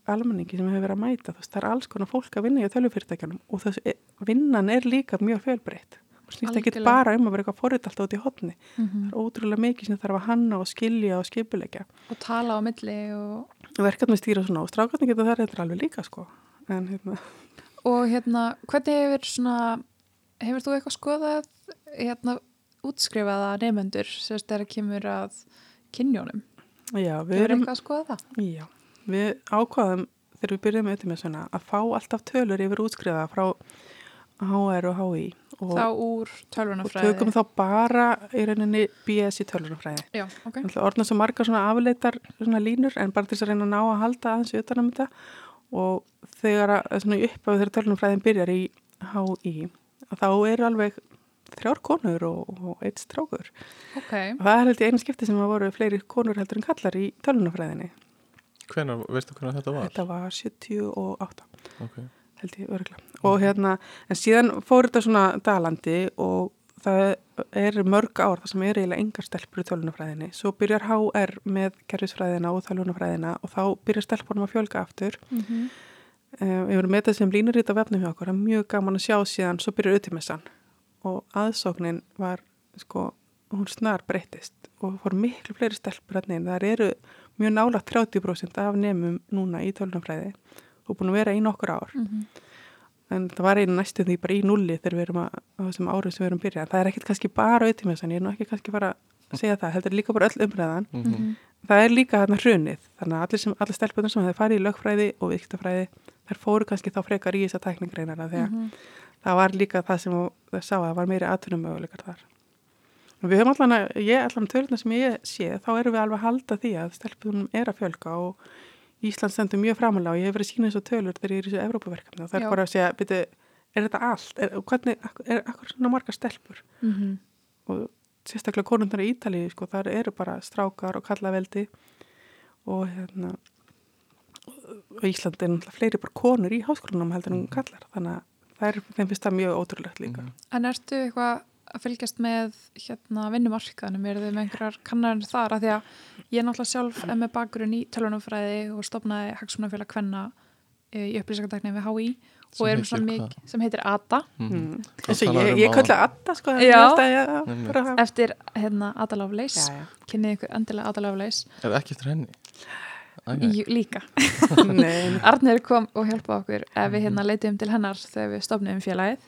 almenningi sem hefur verið að mæta. Veist, það er alls konar fólk að vinna í tölvufyrirtækjanum og þessu vinnan er líka mjög fjölbreytt. Snýst ekki bara um að vera eitthvað forrið alltaf út í hotni. mm Það er ótrúlega mikið sem þarf að hanna og skilja og skipulegja. og tala á milli og, Verkefni stýra svona og strákarnir geta það reyndar alveg líka sko. En hérna, og hérna, hvernig hefur svona hefur þú eitthvað skoðað hérna útskrifaða nefnendur sérst þegar kemur að kynjónum já, við erum, eitthvað að skoða það? já, við ákvaðum þegar við byrjum með utímessuna að fá alltaf tölur yfir útskriða frá HR og HI þá úr og tölvunafræði tökum þá bara í rauninni BS í tölvunafræði. já, ok orðna svo margar svona afleitar svona línur en bara til þess að reyna að ná að halda aðeins utan um þetta og þegar að svona uppáðu þegar tölvunafræðin byrjar í HI að þá eru alveg þrjár konur og, og eitt strákur. ok, Og það er held ég einu skipti sem að voru fleiri konur heldur en kallar í tölvunafræðinni. Hvenær, veistu hvernig þetta var? Þetta var 78 Ok. held ég örgulega. Og hérna, en síðan fór þetta svona dalandi og það er mörg ár það sem er eiginlega engar stelpur í tölunafræðinni. Svo byrjar HR með kerfisfræðina og tölunafræðina og þá byrjar stelpunum að fjölga aftur. mm Um, við vorum með þetta sem línur í þetta vefnum hjá okkur. Það er mjög gaman að sjá síðan, svo byrjar auðvimessan og aðsóknin var, sko, hún snar breyttist og fór miklu fleiri stelpur hérna inn. Það eru mjög nála 30% af nefnum núna í tölunafræði og búin að vera í nokkur ár en það var einu næstu því bara í nulli þegar við erum að, á þessum árum sem við erum byrjað. Það er ekkit kannski bara auðvimessan, ég er nú ekki kannski fara að segja það, heldur líka bara öll umræðan. Mhm. Það er líka þarna hrunið, þannig að allir, sem, allir stelpunar sem þeir farið í lögfræði og viktafræði, þær fóru kannski þá frekar í þessa tækningreinara þegar Mhm. það var líka það sem það sá að það var meiri atvinnumöguleikar þar. Og Við höfum allan að, ég allan töluna sem ég sé, þá erum við alveg að halda því að stelpunum er að fjölga og Ísland stendur mjög framalega og ég hef verið að sína þessu tölur þegar ég er í þessu Evrópaverkefni og það er bara að segja, byrju, er þetta allt? Er, hvernig, er akkur svona margar stelpur? mm Og sérstaklega konundar í Ítalíu, sko, þar eru bara strákar og kallaveldi og hérna, og Ísland er náttúrulega fleiri bara konur í háskólanum heldur en kallar, þannig að það er, þeim finnst það mjög ótrúlegt líka. Mhm. En ertu eitthvað að fylgjast með hérna vinnumarkaðanum, eru þið með einhverjar kannarinn þar að því að ég er náttúrulega sjálf er með bakgrunn í tölvunumfræði og stopnaði Hagsmunafélag Kvenna eh, í upplýsingartakni við HÍ og Sem erum svona mikið sem heitir ADA Mhm. Mm. Talaðir ég, um ég sko Já. ég að ég Einmitt. bara hafa eftir hérna Ada Lovelace, Já, já. kynnið ykkur endilega Ada Lovelace Er það ekki eftir henni? Jú, líka. Nei, Arnir kom og hjálpaði okkur ef við hérna leitiðum til hennar þegar við stopnum félagið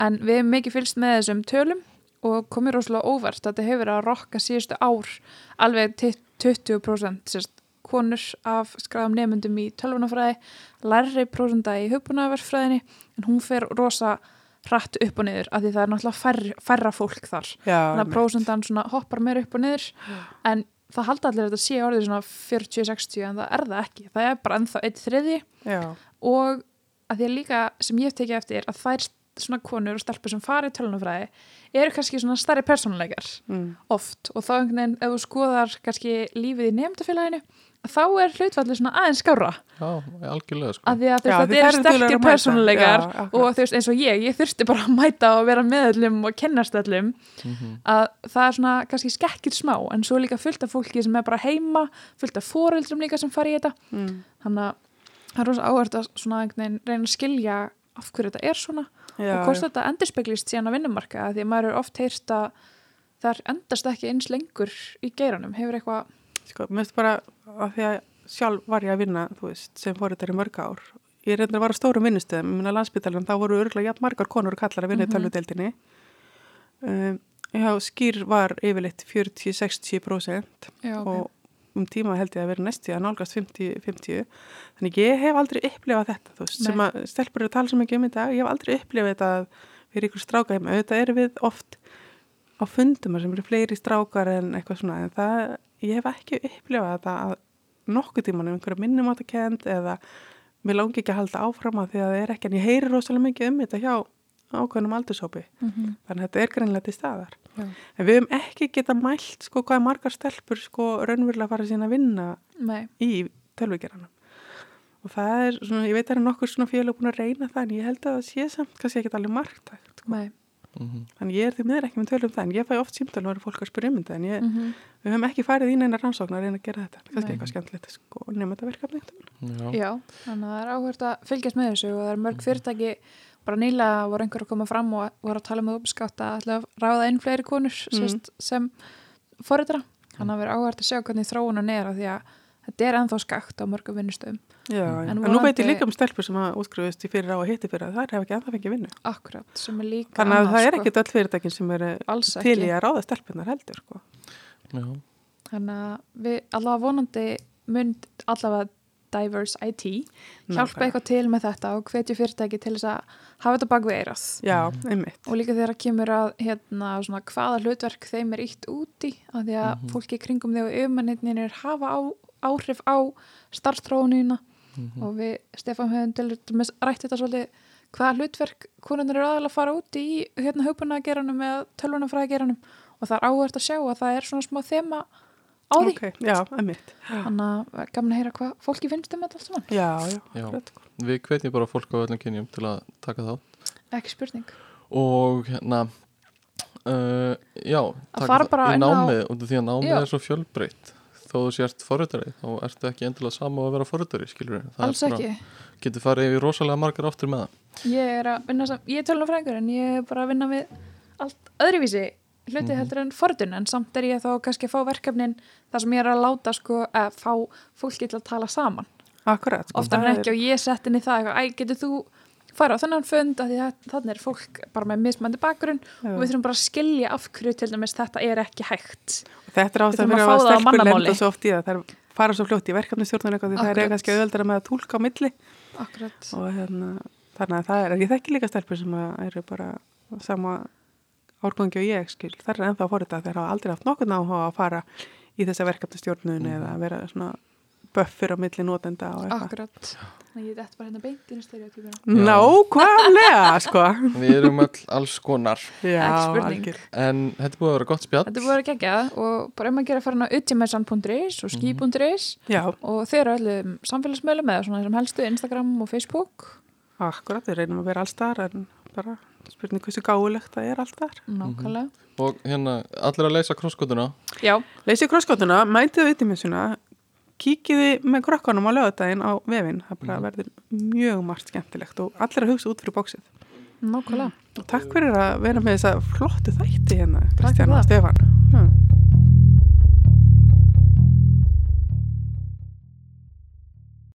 en við hefum mikið fylgst með þessum tölum og komið rosalega óvart að þetta hefur verið að rokka síðustu ár. Alveg til 20% sérst, konur af skræðum nefndum í tölvunafræði, lærri prósenda í hugbúnaverfræðinni en hún fer rosa hratt upp og niður af því það er náttúrulega færra, færra fólk þar. Já, þannig að prósendan svona hoppar meira upp og niður en það halda allir að þetta sé orðið svona 40-60 en það er það ekki. Það er bara ennþá eitt þriði já, og að því að líka sem ég hef tekið eftir að þær svona konur og stelpur sem fara í tölunafræði eru kannski svona starri persónuleikar mm, oft. Og þá einhvern veginn ef þú skoðar kannski lífið í nefndafélaginu þá er hlutfallið svona aðeins skára Já, algjörlega sko. að því að Já, þetta duglegar sterkir persónuleikar Já, og þú veist eins og ég, ég þurfti bara að mæta og vera með öllum og kennast öllum. Mhm. að það er svona kannski skekkir smá en svo er líka fullt af fólki sem er bara heima fullt af foreldrum líka sem fari í þetta. Mm, þannig að það er rosa áhört að svona einhvern veginn reyna að skilja af hverju þetta er svona já, og hvort þetta endurspeglist síðan á vinnumarka því að maður er oft heyrt að það endast ekki eins lengur í geiranum. Hefur eitthvað sko, mér finnst bara að því að sjálf var ég að vinna, veist, sem fóriðar í mörg ár. Ég reyndar að vara stórum vinnustöðum. Minna landsbytalan, þá voru örgulega jafn margar konur og kallar að vinna Mhm. í tölvudeldinni um, já, skýr var yfirleitt 40-60% já, ok. Um tíma held ég að vera næstu að nálgast 50-50 þannig ég hef aldrei upplifað þetta þú veist, Nei. sem að stelpur eru að tala svo mikið um þetta ég hef aldrei upplifað þetta að við erum ykkur stráka heima, auðvitað erum við oft á fundum sem eru fleiri strákar en eitthvað svona, en það ég hef ekki upplifað þetta að nokkuð tíman um einhverja minnumáttakend eða mér langi ekki að halda áfram að því að það er ekki, en ég heyri rosalega mikið um þetta hjá ákveðnum aldurshópi. Mhm, þannig að þetta er greinlega til staðar. Já. en við höfum ekki geta mælt sko hvað margar stelpur sko raunverulega fara síðan að vinna Nei, í tölvugeranum. Og það er svona, ég veit að það er nokkur svona félag búin að reyna það en ég held að það sé samt kannski ekki allir margtækt sko. nei. Mhm. þannig ég er því miður ekki með tölum það en ég fæ oft símtölu og eru fólk að spyrja um þetta en ég, mhm, við höfum ekki farið í neina rannsóknar að reyna að gera þetta, kannski eitthvað skemmtilegt sko, nema þetta verkefni. Já. Já, þannig að það er áhört að fylgjast með þessu og það er mörg fyrirtæki bara nýlega voru einhver að koma fram og voru að tala með uppskátt að ætla að ráða inn fleiri konur sérst, sem forritra þannig að það er áhört að sjá hvernig þróunan er af því að þetta er ennþá skakt á mörgum vinnustöðum. Já, En en, nú veit ég líka um stelpur sem að útskrifist í fyrir á og hitti fyrir að það hef ekki ennþá fengið vinnu. Akkurat, sem er líka þannig að það er sko. ekkit öll fyrirtækin sem eru alls til í að ráða stelpunar heldur sko. Já. þannig að við allavega vonandi mynd allavega Diverse IT hjálpa eitthvað til með þetta og hvetja fyrirtæki til þess að hafa þetta bak við eirað Já, einmitt. Og líka þegar kemur að hérna, svona, hvaða hlutverk þeim er ítt úti af því að fólki í kringum þegar yfirmanninir hafa á, áhrif á starfstrónina og við Stefán höfum til dæmis rætt þetta svolítið hvaða hlutverk konunir eru aðalega að fara úti í hérna hugbunnageranum eða tölvunafræðageranum og það er áhvert að sjá að það er svona smá þema á því? Ok, Já, einmitt. Þannig að er gaman að heyra hvað fólki finnst um þetta allt saman. Já, já, Já. akkurat. Við hvetjum bara fólk á öllum kynjum til að taka þá ekki spurning. Og hérna uh, já, taka það bara í námið út af því að námið Já. er svo fjölbreytt. Þó þú sért forritari þá ertu ekki endilega sama að vera forritari skilur við, alls ekki. getur farið yfir rosalega margar áttur með það. Ég er að vinna sam, ég er tölvunafræðingur en ég er bara að vinna við allt öðruvísi hluti heldur en forðun en samt er ég þá kannski að fá verkefnin þar sem ég er að láta sko að fá fólki til að tala saman. Akkurat sko, oftar en ekki og ég sett inn í það eitthvað, æ, getur þú fara á þennan fund að því að þannig er fólk bara með mismandi bakgrunn og við þurfum bara að skilja af hverju til dæmis þetta er ekki hægt. Þetta er Við ástæð þurfum fyrir að að stelpur lenda svo oft í það Það er fara svo fljótt í því það er kannski auðveldara með að tólka á milli. Akkurat. Og hérna, þannig að það er, ég þekki líka stelpur sem að eru bara sama árgangi og ég skil, það er ennþá fórið þetta þeir hafa aldrei haft nokkurn áhuga að fara í þessa verkefnastjórnun Mhm. eða vera svona buffur á milli notenda og eitthvað. Akkurat. Þannig ég dætt bara hérna beint inn í stereotypuna. Nákvæmlega, sko. Við erum öll alls konar. Já, algjör. En þetta er búið að vera gott spjall. Þetta er búið að gegja og bara um að gera farin á utjumessan.is og ski.is Já, og þeir eru öllum samfélagsmiðlum eða svona þessum helstu Instagram og Facebook. Akkurat, við reynum að vera alls þar en bara spurning hversu gáulegt það er allt þar. nákvæmlega Og hérna, allir að leysa krosskotuna Já, Leysið krosskotuna, mætið við tíminsuna, kíkiði með krokkanum á lögadaginn á vefinn, það bara verður mjög margt skemmtilegt og allir að hugsa út fyrir bóksið. nákvæmlega Og takk fyrir að vera með þessa flottu þætti hérna, Kristján og það. Stefan.